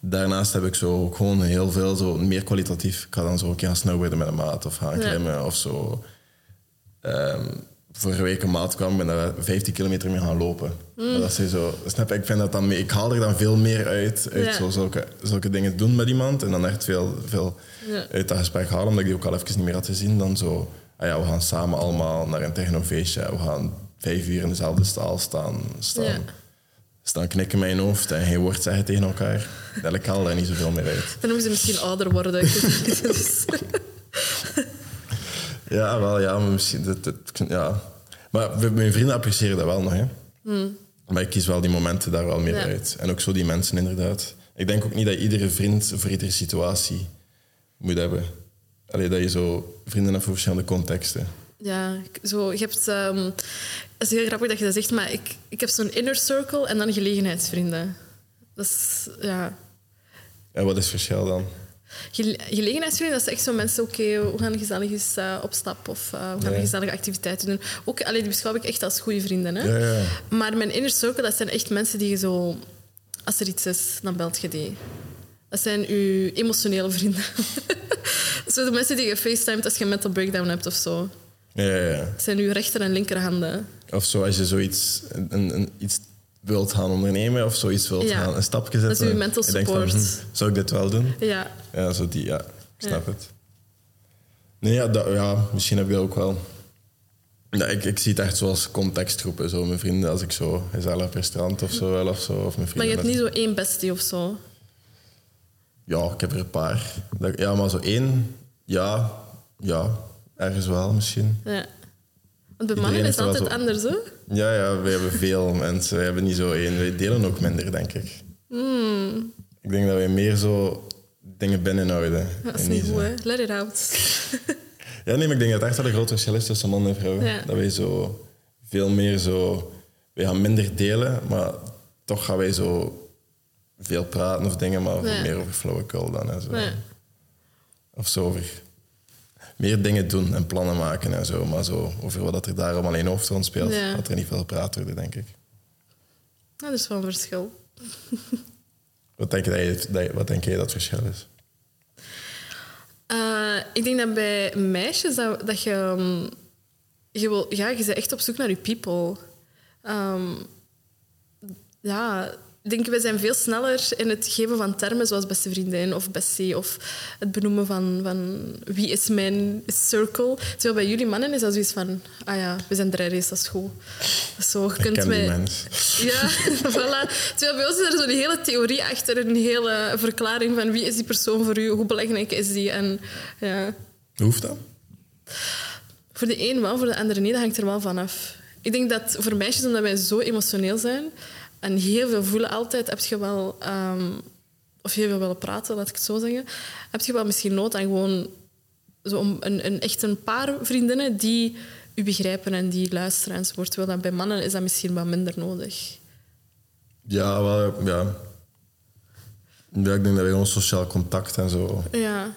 [SPEAKER 1] daarnaast heb ik zo ook gewoon heel veel, zo meer kwalitatief. Ik ga dan zo een keer gaan snowboarden met een maat of gaan
[SPEAKER 2] Ja.
[SPEAKER 1] klimmen of zo. Ehm, vorige week een maat kwam en daar 15 kilometer mee gaan lopen. Maar dat is zo, snap ik vind dat dan mee, ik haal er dan veel meer uit, uit
[SPEAKER 2] Ja.
[SPEAKER 1] zo, zulke, zulke dingen doen met iemand en dan echt veel, veel
[SPEAKER 2] Ja.
[SPEAKER 1] uit dat gesprek halen, omdat ik die ook al even niet meer had gezien. Dan zo, ah ja, we gaan samen allemaal naar een technofeestje, we gaan vijf uur in dezelfde staal staan, staan,
[SPEAKER 2] Ja.
[SPEAKER 1] staan knikken je hoofd en geen woord zeggen tegen elkaar. Dat ik haal daar niet zoveel meer uit.
[SPEAKER 2] Dan moeten ze misschien ouder worden. ik weet niet. Dus-
[SPEAKER 1] Ja, wel, ja, maar misschien, dat, dat- ja. Maar mijn vrienden appreciëren dat wel nog, hè. Maar ik kies wel die momenten daar wel meer
[SPEAKER 2] Hmm. Ja.
[SPEAKER 1] uit. En ook zo die mensen, inderdaad. Ik denk ook niet dat iedere vriend voor iedere situatie moet hebben. Allee, dat je zo vrienden hebt voor verschillende contexten.
[SPEAKER 2] ja, zo, je hebt... ehm, het is heel grappig dat je dat zegt, maar ik, ik heb zo'n inner circle en dan gelegenheidsvrienden. Dat is... Ja...
[SPEAKER 1] En wat is het verschil dan?
[SPEAKER 2] Gele- Gelegenheidsvrienden, dat is echt zo mensen, oké, we gaan gezellig eens eh, op stap of eh, we gaan
[SPEAKER 1] Ja.
[SPEAKER 2] gezellige activiteiten doen. Ook, allee, die beschouw ik echt als goede vrienden. Hè?
[SPEAKER 1] Ja, ja.
[SPEAKER 2] Maar mijn inner circle, dat zijn echt mensen die je zo... Als er iets is, dan belt je die. Dat zijn uw emotionele vrienden. zo de mensen die je facetimet als je een mental breakdown hebt of zo.
[SPEAKER 1] Ja, ja.
[SPEAKER 2] Dat zijn uw rechter- en linkerhanden.
[SPEAKER 1] Of zo, als je zoiets een, een, iets wilt gaan ondernemen of zoiets wilt gaan, een stapje zetten.
[SPEAKER 2] Dat is uw mental
[SPEAKER 1] je van,
[SPEAKER 2] support.
[SPEAKER 1] hm, zou ik dit wel doen?
[SPEAKER 2] Ja,
[SPEAKER 1] Ja, zo die, ja, ik snap het. Nee, ja, dat, ja, misschien heb dat ook wel. Ja, ik, ik zie het echt zoals contextgroepen. Zo mijn vrienden, als ik zo gezellig op restaurant of zo wel of zo. Of mijn vrienden.
[SPEAKER 2] maar je hebt niet zo één bestie of zo.
[SPEAKER 1] Ja, ik heb er een paar. Dat- Ja, maar zo één, ja, ja, ergens wel misschien.
[SPEAKER 2] Ja. Want bij mannen is het altijd
[SPEAKER 1] zo-
[SPEAKER 2] anders, hè?
[SPEAKER 1] Ja, ja, we hebben veel mensen. We hebben niet zo één. Wij delen ook minder, denk ik.
[SPEAKER 2] Hmm.
[SPEAKER 1] Ik denk dat wij meer zo dingen binnenhouden.
[SPEAKER 2] Dat is niet goed, hè? Let it out.
[SPEAKER 1] Ja, nee, maar ik denk dat het echt wel een groot verschil is tussen man en vrouw.
[SPEAKER 2] Ja.
[SPEAKER 1] Dat wij zo veel meer zo... Wij gaan minder delen, maar toch gaan wij zo veel praten of dingen, maar
[SPEAKER 2] Ja.
[SPEAKER 1] meer over flauwekul dan. En zo.
[SPEAKER 2] Ja.
[SPEAKER 1] Of zo over meer dingen doen en plannen maken en zo. Maar zo over wat dat er daar allemaal in hoofd rond speelt,
[SPEAKER 2] Ja.
[SPEAKER 1] gaat er niet veel gepraat worden, denk ik.
[SPEAKER 2] Dat is wel een verschil.
[SPEAKER 1] Wat denk, je wat denk jij dat het verschil is?
[SPEAKER 2] Eh, ik denk dat bij meisjes dat, dat je... ehm, je, wil, ja, je bent echt op zoek naar je people. Ehm, ja, ik denk, wij zijn veel sneller in het geven van termen zoals beste vriendin of bestie of het benoemen van, van wie is mijn circle. Terwijl bij jullie mannen is dat zoiets van, ah ja, we zijn drijfrace, dat is goed. Dat is zo, je
[SPEAKER 1] Ik
[SPEAKER 2] kunt mij-
[SPEAKER 1] mens.
[SPEAKER 2] ja, voilà. Terwijl bij ons is er zo'n hele theorie achter, een hele verklaring van wie is die persoon voor u, hoe belangrijk is die. En ja,
[SPEAKER 1] Hoe hoeft dat?
[SPEAKER 2] voor de een wel, voor de ander niet, dat hangt er wel van af. Ik denk dat voor meisjes, omdat wij zo emotioneel zijn en heel veel voelen altijd, heb je wel, ehm, of heel veel willen praten, laat ik het zo zeggen, heb je wel misschien nood aan gewoon zo een, een, echt een paar vriendinnen die u begrijpen en die luisteren enzovoort. Terwijl dat bij mannen is dat misschien wat minder nodig.
[SPEAKER 1] Ja, wel, ja. Ja, ik denk dat wij ons sociaal contact en zo
[SPEAKER 2] Ja,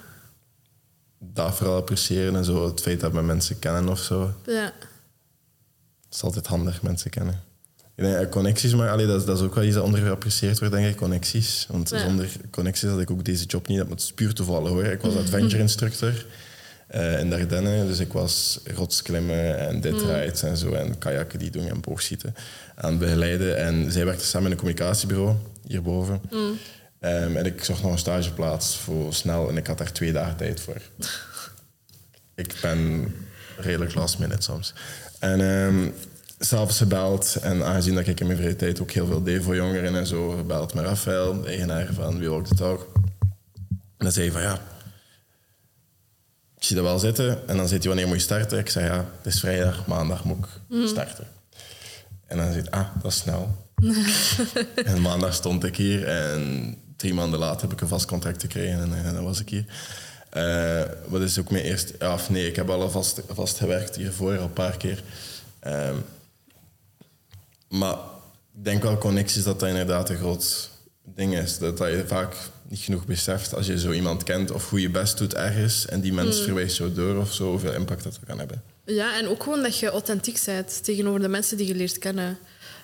[SPEAKER 1] dat vooral appreciëren en zo. Het feit dat we mensen kennen of zo.
[SPEAKER 2] ja.
[SPEAKER 1] Het is altijd handig, mensen kennen. Ik denk, eh, connecties, maar allee, dat, is, dat is ook wel iets dat ondergeapprecieerd wordt, denk ik. Connecties. Want
[SPEAKER 2] Ja.
[SPEAKER 1] zonder connecties had ik ook deze job niet. Dat moet puur toevallig hoor. Ik was adventure instructor eh, in Dardenne. Dus ik was rotsklimmen en dit rides en zo. En kajakken die doen en boogschieten aan het begeleiden. En zij werkte samen in een communicatiebureau hierboven. Ehm, en ik zocht nog een stageplaats voor snel. En ik had daar twee dagen tijd voor. Ik ben redelijk last minute soms. En ehm s'avonds gebeld. En aangezien dat ik in mijn vrije tijd ook heel veel deed voor jongeren en zo, gebeld met Rafael, de eigenaar van We Walk the Talk. En dan zei hij van ja, ik zie dat wel zitten. En dan zei hij wanneer moet je starten? Ik zei ja, het is vrijdag, maandag moet ik starten. En dan zei hij, ah, dat is snel. en maandag stond ik hier en drie maanden later heb ik een vast contract gekregen en, en dan was ik hier. Eh, wat is ook mijn eerste... Of nee, ik heb al vast, vast gewerkt hiervoor al een paar keer. Ehm, maar ik denk wel connecties dat dat inderdaad een groot ding is. Dat, dat je vaak niet genoeg beseft als je zo iemand kent of hoe je best doet ergens en die mens verwijst zo door of zo, hoeveel impact dat kan hebben.
[SPEAKER 2] Ja, en ook gewoon dat je authentiek bent tegenover de mensen die je leert kennen.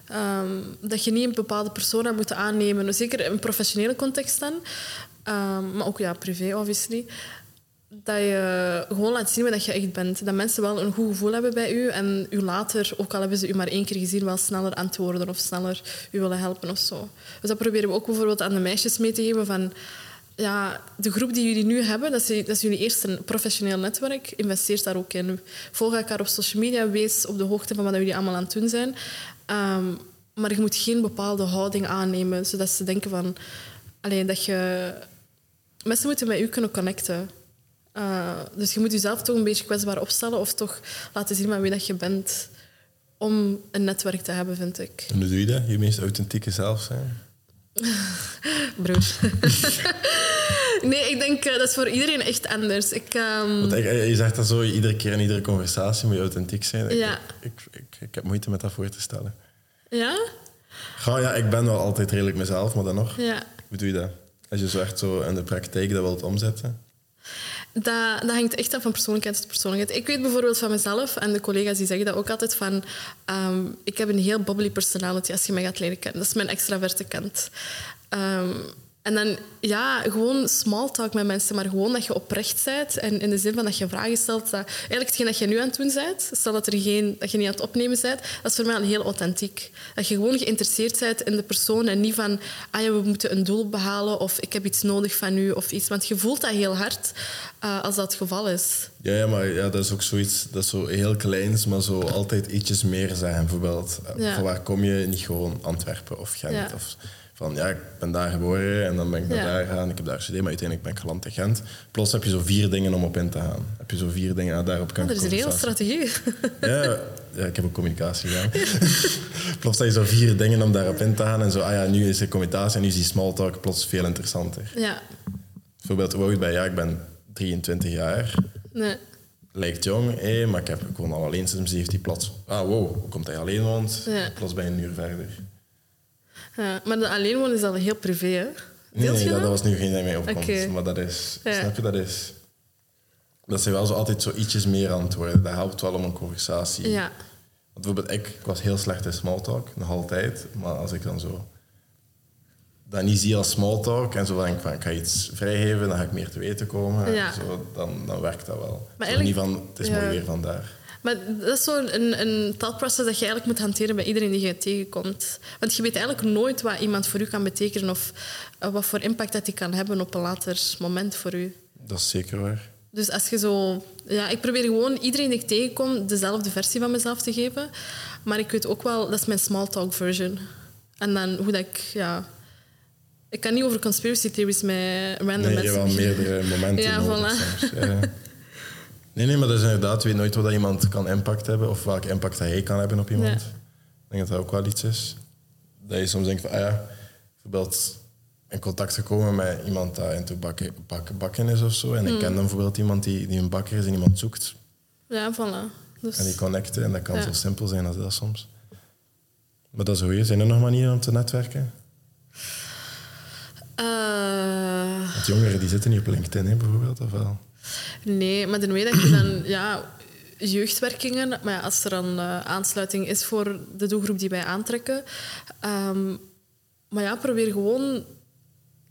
[SPEAKER 2] Ehm, dat je niet een bepaalde persona moet aannemen, zeker in een professionele context dan, Ehm, maar ook ja, privé, obviously. Dat je gewoon laat zien wat je echt bent. Dat mensen wel een goed gevoel hebben bij u en u later, ook al hebben ze u maar één keer gezien, wel sneller antwoorden of sneller u willen helpen of zo. Dus dat proberen we ook bijvoorbeeld aan de meisjes mee te geven van ja, de groep die jullie nu hebben, dat is, dat is jullie eerste professioneel netwerk. Investeer daar ook in. Volg elkaar op social media. Wees op de hoogte van wat jullie allemaal aan het doen zijn. Ehm, maar je moet geen bepaalde houding aannemen, zodat ze denken van... Alleen dat je... Mensen moeten met u kunnen connecten. Uh, dus je moet jezelf toch een beetje kwetsbaar opstellen of toch laten zien van wie dat je bent om een netwerk te hebben, vind ik.
[SPEAKER 1] En hoe doe je dat? Je meest authentieke zelf zijn?
[SPEAKER 2] Broer. nee, ik denk uh, dat is voor iedereen echt anders. Ik, um...
[SPEAKER 1] Want je zegt dat zo iedere keer in iedere conversatie moet je authentiek zijn.
[SPEAKER 2] Ja.
[SPEAKER 1] Ik, ik, ik, ik heb moeite met dat voor te stellen.
[SPEAKER 2] Ja?
[SPEAKER 1] Ga, ja, ik ben wel altijd redelijk mezelf, maar dan nog.
[SPEAKER 2] Ja.
[SPEAKER 1] Hoe doe je dat? Als je zo echt zo in de praktijk dat wilt omzetten.
[SPEAKER 2] Dat, dat hangt echt af van persoonlijkheid tot persoonlijkheid. Ik weet bijvoorbeeld van mezelf, en de collega's die zeggen dat ook altijd, van ehm, ik heb een heel bubbly personality als je mij gaat leren kennen. Dat is mijn extraverte kant. Ehm, en dan, ja, gewoon small talk met mensen, maar gewoon dat je oprecht bent. En in de zin van dat je vragen stelt. Dat, eigenlijk hetgeen dat je nu aan het doen bent, stel dat, er geen, dat je niet aan het opnemen bent, dat is voor mij al heel authentiek. Dat je gewoon geïnteresseerd bent in de persoon en niet van, ah ja, we moeten een doel behalen of ik heb iets nodig van u of iets. Want je voelt dat heel hard uh, als dat het geval is.
[SPEAKER 1] Ja, ja, maar ja, dat is ook zoiets, dat is zo heel kleins, maar zo altijd ietsjes meer zijn. Bijvoorbeeld, ja. van waar kom je? Niet gewoon Antwerpen of Gent ja. of van ja, ik ben daar geboren en dan ben ik naar daar gegaan. Ik heb daar gestudeerd, maar uiteindelijk ben ik geland in Gent. Plots heb je zo vier dingen om op in te gaan. Heb je zo vier dingen, ah, daarop kan
[SPEAKER 2] oh, Dat is een hele strategie.
[SPEAKER 1] Ja, ja, ik heb ook communicatie gedaan. plots heb je zo vier dingen om daarop in te gaan. En zo, ah ja, nu is de communicatie en nu is die small talk plots veel interessanter.
[SPEAKER 2] Ja.
[SPEAKER 1] Bijvoorbeeld, hoe bij, ja, ik ben 23 jaar.
[SPEAKER 2] Nee.
[SPEAKER 1] Lijkt jong, hé, maar ik, heb, ik woon al alleen sinds 17 plots. Ah, wow, hoe komt hij alleen woont?
[SPEAKER 2] Ja.
[SPEAKER 1] Plots je een uur verder.
[SPEAKER 2] Ja, maar de alleen wonen is al heel privé, hè?
[SPEAKER 1] Nee, nee dat, dat was nu geen mij opkomt. Okay. Maar dat is... Ja. Snap je? Dat is... Dat zijn wel zo altijd zo ietsjes meer antwoorden. Dat helpt wel om een conversatie.
[SPEAKER 2] Ja.
[SPEAKER 1] Want bijvoorbeeld, ik, ik was heel slecht in smalltalk, nog altijd. Maar als ik dan zo dat niet zie als smalltalk en zo denk van ik ga iets vrijgeven, dan ga ik meer te weten komen.
[SPEAKER 2] Ja.
[SPEAKER 1] Zo, dan, dan werkt dat wel. Maar zo niet van, het is mooi weer vandaar.
[SPEAKER 2] Maar dat is zo'n een, een dat je eigenlijk moet hanteren bij iedereen die je tegenkomt. Want je weet eigenlijk nooit wat iemand voor u kan betekenen of uh, wat voor impact dat die kan hebben op een later moment voor u.
[SPEAKER 1] Dat is zeker waar.
[SPEAKER 2] Dus als je zo... Ja, ik probeer gewoon iedereen die ik tegenkom dezelfde versie van mezelf te geven. Maar ik weet ook wel, dat is mijn small talk version. En dan hoe dat ik... Ja, ik kan niet over conspiracy theories met random
[SPEAKER 1] nee,
[SPEAKER 2] mensen...
[SPEAKER 1] je hebt wel meerdere momenten
[SPEAKER 2] ja,
[SPEAKER 1] nodig
[SPEAKER 2] voilà.
[SPEAKER 1] soms. Ja. Nee, nee, maar dat is inderdaad, je weet nooit wat iemand kan impact hebben of welke impact hij kan hebben op iemand.
[SPEAKER 2] Ja.
[SPEAKER 1] Ik denk dat dat ook wel iets is. Dat je soms denkt van, ah ja, bijvoorbeeld in contact gekomen met iemand die in bakken, bak, bakken is of zo. En ik
[SPEAKER 2] Mm.
[SPEAKER 1] ken dan bijvoorbeeld iemand die, die een bakker is en iemand zoekt.
[SPEAKER 2] Ja, voilà. Dus,
[SPEAKER 1] En die connecten. En dat kan
[SPEAKER 2] Ja.
[SPEAKER 1] zo simpel zijn als dat soms. Maar dat is goed. Zijn er nog manieren om te netwerken?
[SPEAKER 2] Eh,
[SPEAKER 1] Want jongeren die zitten niet op LinkedIn, hè, bijvoorbeeld. Of wel?
[SPEAKER 2] Nee, maar way dat je dan... Ja, jeugdwerkingen, maar ja, als er dan eh, aansluiting is voor de doelgroep die wij aantrekken. Ehm, maar ja, probeer gewoon...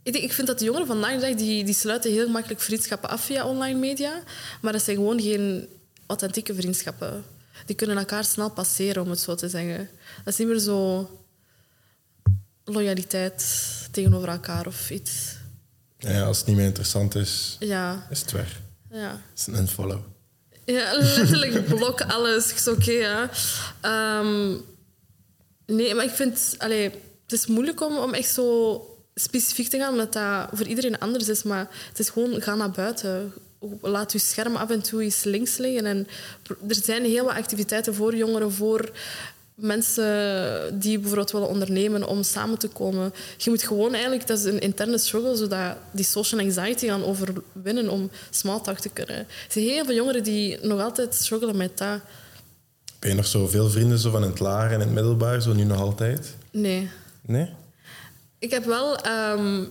[SPEAKER 2] Ik, denk, ik vind dat de jongeren vandaag de dag, die, die sluiten heel makkelijk vriendschappen af via online media. Maar dat zijn gewoon geen authentieke vriendschappen. Die kunnen elkaar snel passeren, om het zo te zeggen. Dat is niet meer zo loyaliteit tegenover elkaar of iets.
[SPEAKER 1] Ja, als het niet meer interessant is,
[SPEAKER 2] Ja,
[SPEAKER 1] is het weg.
[SPEAKER 2] Ja.
[SPEAKER 1] is een unfollow.
[SPEAKER 2] Ja, letterlijk blok alles. Ik zo, oké, ja. Ehm, nee, maar ik vind... Allee, het is moeilijk om, om echt zo specifiek te gaan, omdat dat voor iedereen anders is. Maar het is gewoon, ga naar buiten. Laat je scherm af en toe eens links liggen. En er zijn heel wat activiteiten voor jongeren, voor mensen die bijvoorbeeld willen ondernemen om samen te komen. Je moet gewoon eigenlijk, dat is een interne struggle, zodat die social anxiety gaan overwinnen om small talk te kunnen. Er zijn heel veel jongeren die nog altijd struggelen met dat.
[SPEAKER 1] Ben je nog zo veel vrienden zo van in het lager en in het middelbaar, zo nu nog altijd?
[SPEAKER 2] Nee.
[SPEAKER 1] Nee?
[SPEAKER 2] Ik heb wel ehm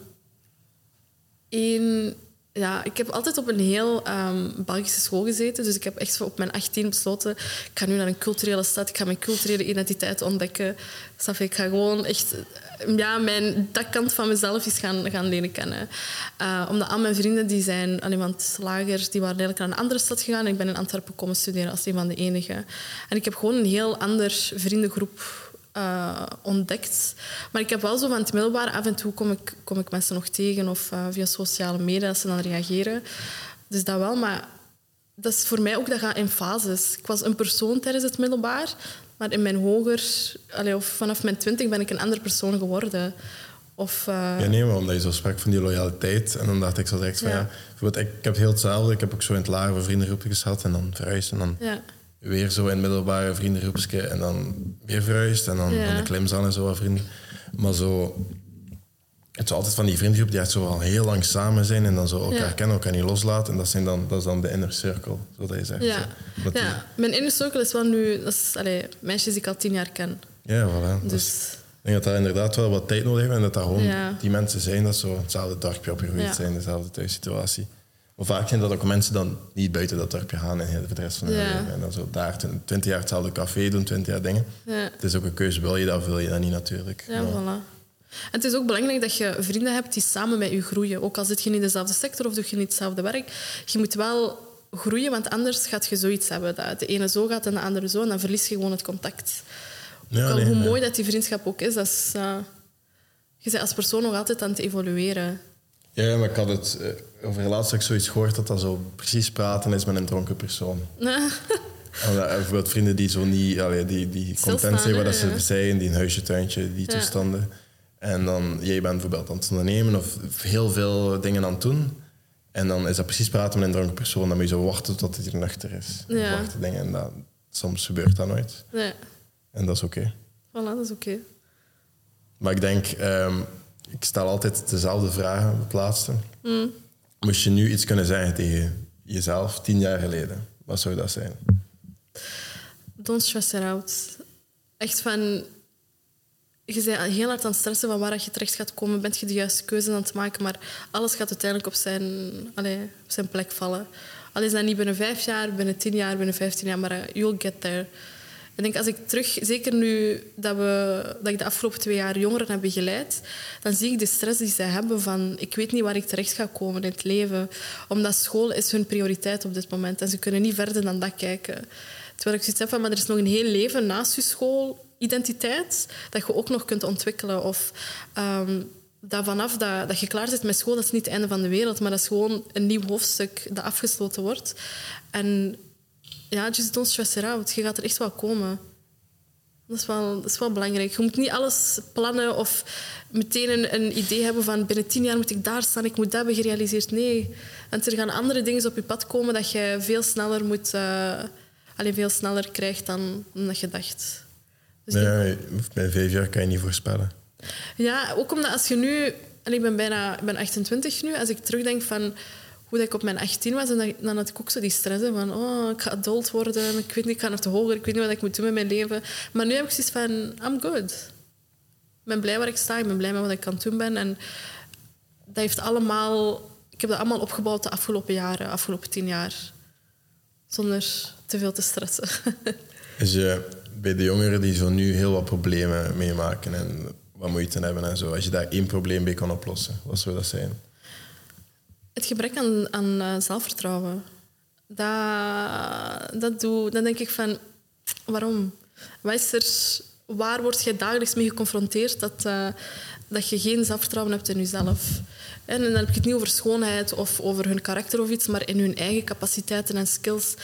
[SPEAKER 2] één... Ja, ik heb altijd op een heel ehm, Belgische school gezeten. Dus ik heb echt op mijn 18 besloten... Ik ga nu naar een culturele stad. Ik ga mijn culturele identiteit ontdekken. Snap? Ik ga gewoon echt... Ja, mijn, dat kant van mezelf is gaan, gaan leren kennen. Eh, omdat al mijn vrienden die zijn... Allee, want lager, die waren eigenlijk naar een andere stad gegaan. En ik ben in Antwerpen komen studeren als een van de enige. En ik heb gewoon een heel ander vriendengroep eh, ontdekt. Maar ik heb wel zo van het middelbare, af en toe kom ik, kom ik mensen nog tegen of eh, via sociale media dat ze dan reageren. Dus dat wel, maar dat is voor mij ook, dat gaat in fases. Ik was een persoon tijdens het middelbaar, maar in mijn hoger, allee, of vanaf mijn twintig ben ik een andere persoon geworden. Of, eh,
[SPEAKER 1] Ja, nee, maar omdat je zo sprak van die loyaliteit. En dan dacht ik zo direct van
[SPEAKER 2] Ja.
[SPEAKER 1] ik, ik heb heel hetzelfde. Ik heb ook zo in het lager vriendengroepje gehad en dan verhuisd. En dan
[SPEAKER 2] ja.
[SPEAKER 1] Weer zo in middelbare vriendengroepje en dan weer verhuisd. En dan
[SPEAKER 2] Ja.
[SPEAKER 1] aan de klimzaan en zo wat vrienden. Maar zo... Het is altijd van die vriendengroep die echt zo al heel lang samen zijn en dan zo elkaar
[SPEAKER 2] Ja.
[SPEAKER 1] kennen, elkaar niet loslaten. En dat, zijn dan, dat is dan de inner circle, zoals je zegt.
[SPEAKER 2] Ja.
[SPEAKER 1] Zo. Dat die-
[SPEAKER 2] ja, mijn inner circle is wel nu... Dat is allee, meisjes die ik al tien jaar ken.
[SPEAKER 1] ja, voilà. Dat
[SPEAKER 2] Dus
[SPEAKER 1] Ik denk dat daar inderdaad wel wat tijd nodig heeft en dat daar gewoon die mensen zijn dat zo hetzelfde dorpje opgegroeid zijn, dezelfde thuissituatie. Maar vaak zijn dat ook mensen dan niet buiten dat dorpje gaan en heel de rest van hun
[SPEAKER 2] Ja.
[SPEAKER 1] leven. En dan zo daar twintig jaar hetzelfde café doen, twintig jaar dingen.
[SPEAKER 2] Ja.
[SPEAKER 1] Het is ook een keuze, wil je dat of wil je dat niet natuurlijk.
[SPEAKER 2] Ja,
[SPEAKER 1] Maar-
[SPEAKER 2] voilà. En het is ook belangrijk dat je vrienden hebt die samen met je groeien. Ook al zit je niet in dezelfde sector of doe je niet hetzelfde werk. Je moet wel groeien, want anders gaat je zoiets hebben. Dat de ene zo gaat en de andere zo. En dan verlies je gewoon het contact.
[SPEAKER 1] Ja,
[SPEAKER 2] al
[SPEAKER 1] nee,
[SPEAKER 2] hoe
[SPEAKER 1] nee.
[SPEAKER 2] mooi dat die vriendschap ook is, dat is... eh, je bent als persoon nog altijd aan het evolueren.
[SPEAKER 1] Ja, maar ik had het eh, over laatst ik zoiets gehoord dat dat zo precies praten is met een dronken persoon. Omdat, eh, Bijvoorbeeld vrienden die zo niet, allee, die, die content zijn waar
[SPEAKER 2] hè,
[SPEAKER 1] dat ze zijn, die een huisje, tuintje, die toestanden. En dan, jij bent bijvoorbeeld aan het ondernemen of heel veel dingen aan het doen. En dan is dat precies praten met een dronken persoon. Dan moet je zo wachten tot het hier nuchter is.
[SPEAKER 2] Ja.
[SPEAKER 1] Wachten dingen. En dat, soms gebeurt dat nooit.
[SPEAKER 2] Ja,
[SPEAKER 1] En dat is oké.
[SPEAKER 2] voilà, dat is oké.
[SPEAKER 1] Maar ik denk, ehm, ik stel altijd dezelfde vragen op het laatste.
[SPEAKER 2] Mm.
[SPEAKER 1] Moest je nu iets kunnen zeggen tegen jezelf tien jaar geleden, wat zou dat zijn?
[SPEAKER 2] Don't stress it out. Echt van... Je bent heel hard aan het stressen van waar dat je terecht gaat komen. Bent je de juiste keuze aan het maken. Maar alles gaat uiteindelijk op zijn, allee, op zijn plek vallen. Al is dat niet binnen vijf jaar, binnen tien jaar, binnen vijftien jaar. Maar eh, you'll get there. Ik denk, als ik terug... Zeker nu dat, we, dat ik de afgelopen twee jaar jongeren heb begeleid... Dan zie ik de stress die zij hebben van... Ik weet niet waar ik terecht ga komen in het leven. Omdat school is hun prioriteit op dit moment. En ze kunnen niet verder dan dat kijken. Terwijl ik zoiets heb van, maar er is nog een heel leven naast je schoolidentiteit dat je ook nog kunt ontwikkelen. Of ehm, dat vanaf dat, dat je klaar zit met school, dat is niet het einde van de wereld, maar dat is gewoon een nieuw hoofdstuk dat afgesloten wordt. En ja, just don't stress it out. Je gaat er echt wel komen. Dat is, wel, dat is wel belangrijk. Je moet niet alles plannen of meteen een, een idee hebben van binnen tien jaar moet ik daar staan, ik moet dat hebben gerealiseerd. Nee, want er gaan andere dingen op je pad komen dat je veel sneller moet, eh, alleen veel sneller krijgt dan, dan dat je dacht. Dus
[SPEAKER 1] Nee, bij vijf jaar kan je niet voorspellen.
[SPEAKER 2] ja, ook omdat als je nu... En ik ben bijna ik ben 28 nu. Als ik terugdenk van hoe dat ik op mijn 18 was, en dan, dan had ik ook zo die stress van oh, ik ga adult worden, ik weet niet, ik ga naar te hoger, ik weet niet wat ik moet doen met mijn leven. Maar nu heb ik zoiets van, I'm good. Ik ben blij waar ik sta, ik ben blij met wat ik aan het doen ben. En dat heeft allemaal... Ik heb dat allemaal opgebouwd de afgelopen jaren, afgelopen tien jaar. Zonder te veel te stressen.
[SPEAKER 1] Dus je, bij de jongeren die zo nu heel wat problemen meemaken en wat moeite hebben en zo, als je daar één probleem mee kan oplossen, wat zou dat zijn?
[SPEAKER 2] Het gebrek aan, aan eh, zelfvertrouwen. Dat, dat, doe, dan denk ik van, waarom? Er, waar word je dagelijks mee geconfronteerd dat, eh, dat je geen zelfvertrouwen hebt in jezelf? En dan heb ik het niet over schoonheid of over hun karakter of iets, maar in hun eigen capaciteiten en skills.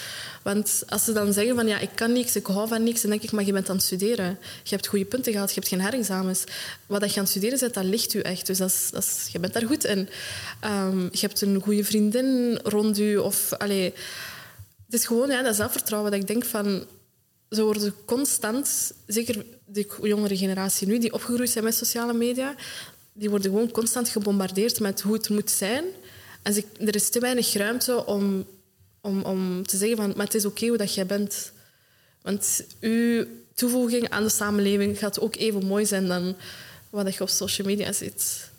[SPEAKER 2] Want als ze dan zeggen van ja, ik kan niks, ik hou van niks, dan denk ik, maar je bent aan het studeren. Je hebt goede punten gehad, je hebt geen herexamens. Wat je aan het studeren bent, dat ligt u echt. Dus dat is, dat is, je bent daar goed in. Ehm, je hebt een goede vriendin rond u. Of, allee, het is gewoon ja, dat zelfvertrouwen dat ik denk van... Ze worden constant, zeker de jongere generatie nu, die opgegroeid zijn met sociale media, die worden gewoon constant gebombardeerd met hoe het moet zijn. En ze, er is te weinig ruimte om, om, om te zeggen van, maar het is oké hoe dat jij bent. Want uw toevoeging aan de samenleving gaat ook even mooi zijn dan wat je op social media ziet.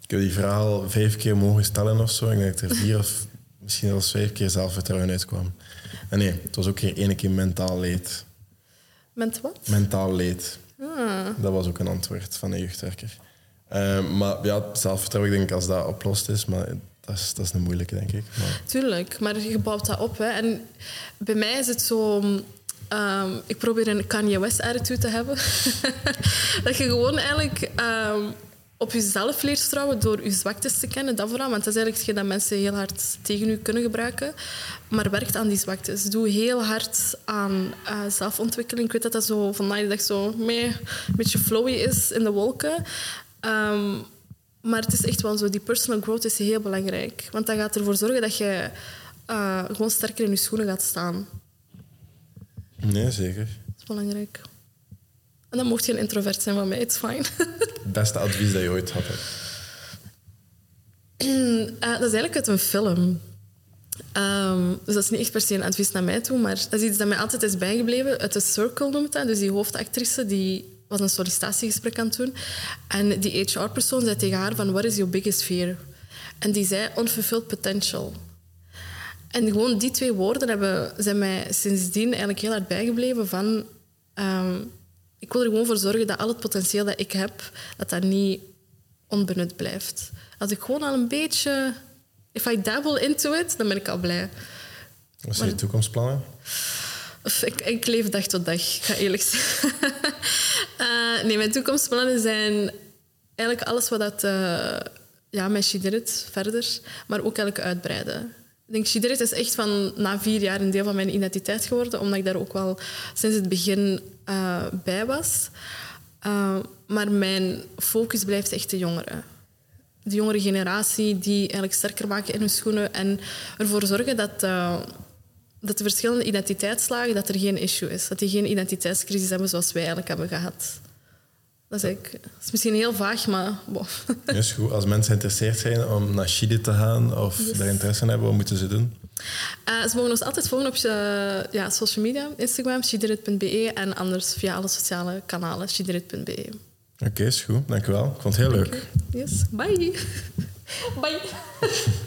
[SPEAKER 1] Ik heb die verhaal vijf keer mogen stellen of zo. Ik denk dat er vier of misschien zelfs vijf keer zelfvertrouwen uitkwam. En nee, het was ook keer één keer mentaal leed.
[SPEAKER 2] Wat?
[SPEAKER 1] Mentaal leed.
[SPEAKER 2] Ah,
[SPEAKER 1] Dat was ook een antwoord van een jeugdwerker. Eh, maar ja, zelfvertrouwen, ik als dat oplost is, maar dat is, dat is een moeilijke, denk ik.
[SPEAKER 2] Tuurlijk, maar je bouwt dat op. Hè. En bij mij is het zo... ehm, ik probeer een Kanye West attitude te hebben. dat je gewoon eigenlijk ehm, op jezelf leert vertrouwen door je zwaktes te kennen. Dat vooral, want dat is eigenlijk dat mensen heel hard tegen je kunnen gebruiken. Maar werkt aan die zwaktes. Doe heel hard aan eh, zelfontwikkeling. Ik weet dat dat zo vandaag de dag zo meh, een beetje flowy is in de wolken. Ehm, maar het is echt wel zo. Die personal growth is heel belangrijk. Want dat gaat ervoor zorgen dat je eh, gewoon sterker in je schoenen gaat staan.
[SPEAKER 1] nee, zeker.
[SPEAKER 2] Dat is belangrijk. En dan mocht je een introvert zijn van mij, it's fine.
[SPEAKER 1] Het beste advies dat je ooit had.
[SPEAKER 2] Eh, dat is eigenlijk uit een film. Ehm, dus dat is niet echt per se een advies naar mij toe, maar dat is iets dat mij altijd is bijgebleven. Uit The Circle noemt dat. Dus die hoofdactrice die was een sollicitatiegesprek aan het doen. En die HR-persoon zei tegen haar van, what is your biggest fear? En die zei, unfulfilled potential. En gewoon die twee woorden hebben, zijn mij sindsdien eigenlijk heel hard bijgebleven van... ehm, ik wil er gewoon voor zorgen dat al het potentieel dat ik heb, dat dat niet onbenut blijft. Als ik gewoon al een beetje... If I dabble into it, dan ben ik al blij.
[SPEAKER 1] Wat zijn je toekomstplannen?
[SPEAKER 2] Ik, ik leef dag tot dag, ga eerlijk zijn. Eh, nee, mijn toekomstplannen zijn eigenlijk alles wat dat... eh ja, met She Did It verder, maar ook eigenlijk uitbreiden. Ik denk, She Did It is echt van na vier jaar een deel van mijn identiteit geworden, omdat ik daar ook wel sinds het begin eh, bij was. Maar mijn focus blijft echt de jongeren. De jongere generatie die eigenlijk sterker maken in hun schoenen en ervoor zorgen dat, dat de verschillende identiteitslagen, dat er geen issue is. Dat die geen identiteitscrisis hebben zoals wij eigenlijk hebben gehad. Dat is, eigenlijk, dat is misschien heel vaag, maar...
[SPEAKER 1] is goed. Als mensen geïnteresseerd zijn om naar Chili te gaan of daar interesse in hebben, wat moeten ze doen?
[SPEAKER 2] Eh, ze mogen ons altijd volgen op eh, ja, social media, Instagram, shederit.be en anders via alle sociale kanalen, shederit.be.
[SPEAKER 1] Oké, is goed. Dank u wel. Ik vond het heel leuk.
[SPEAKER 2] Yes, bye. Bye.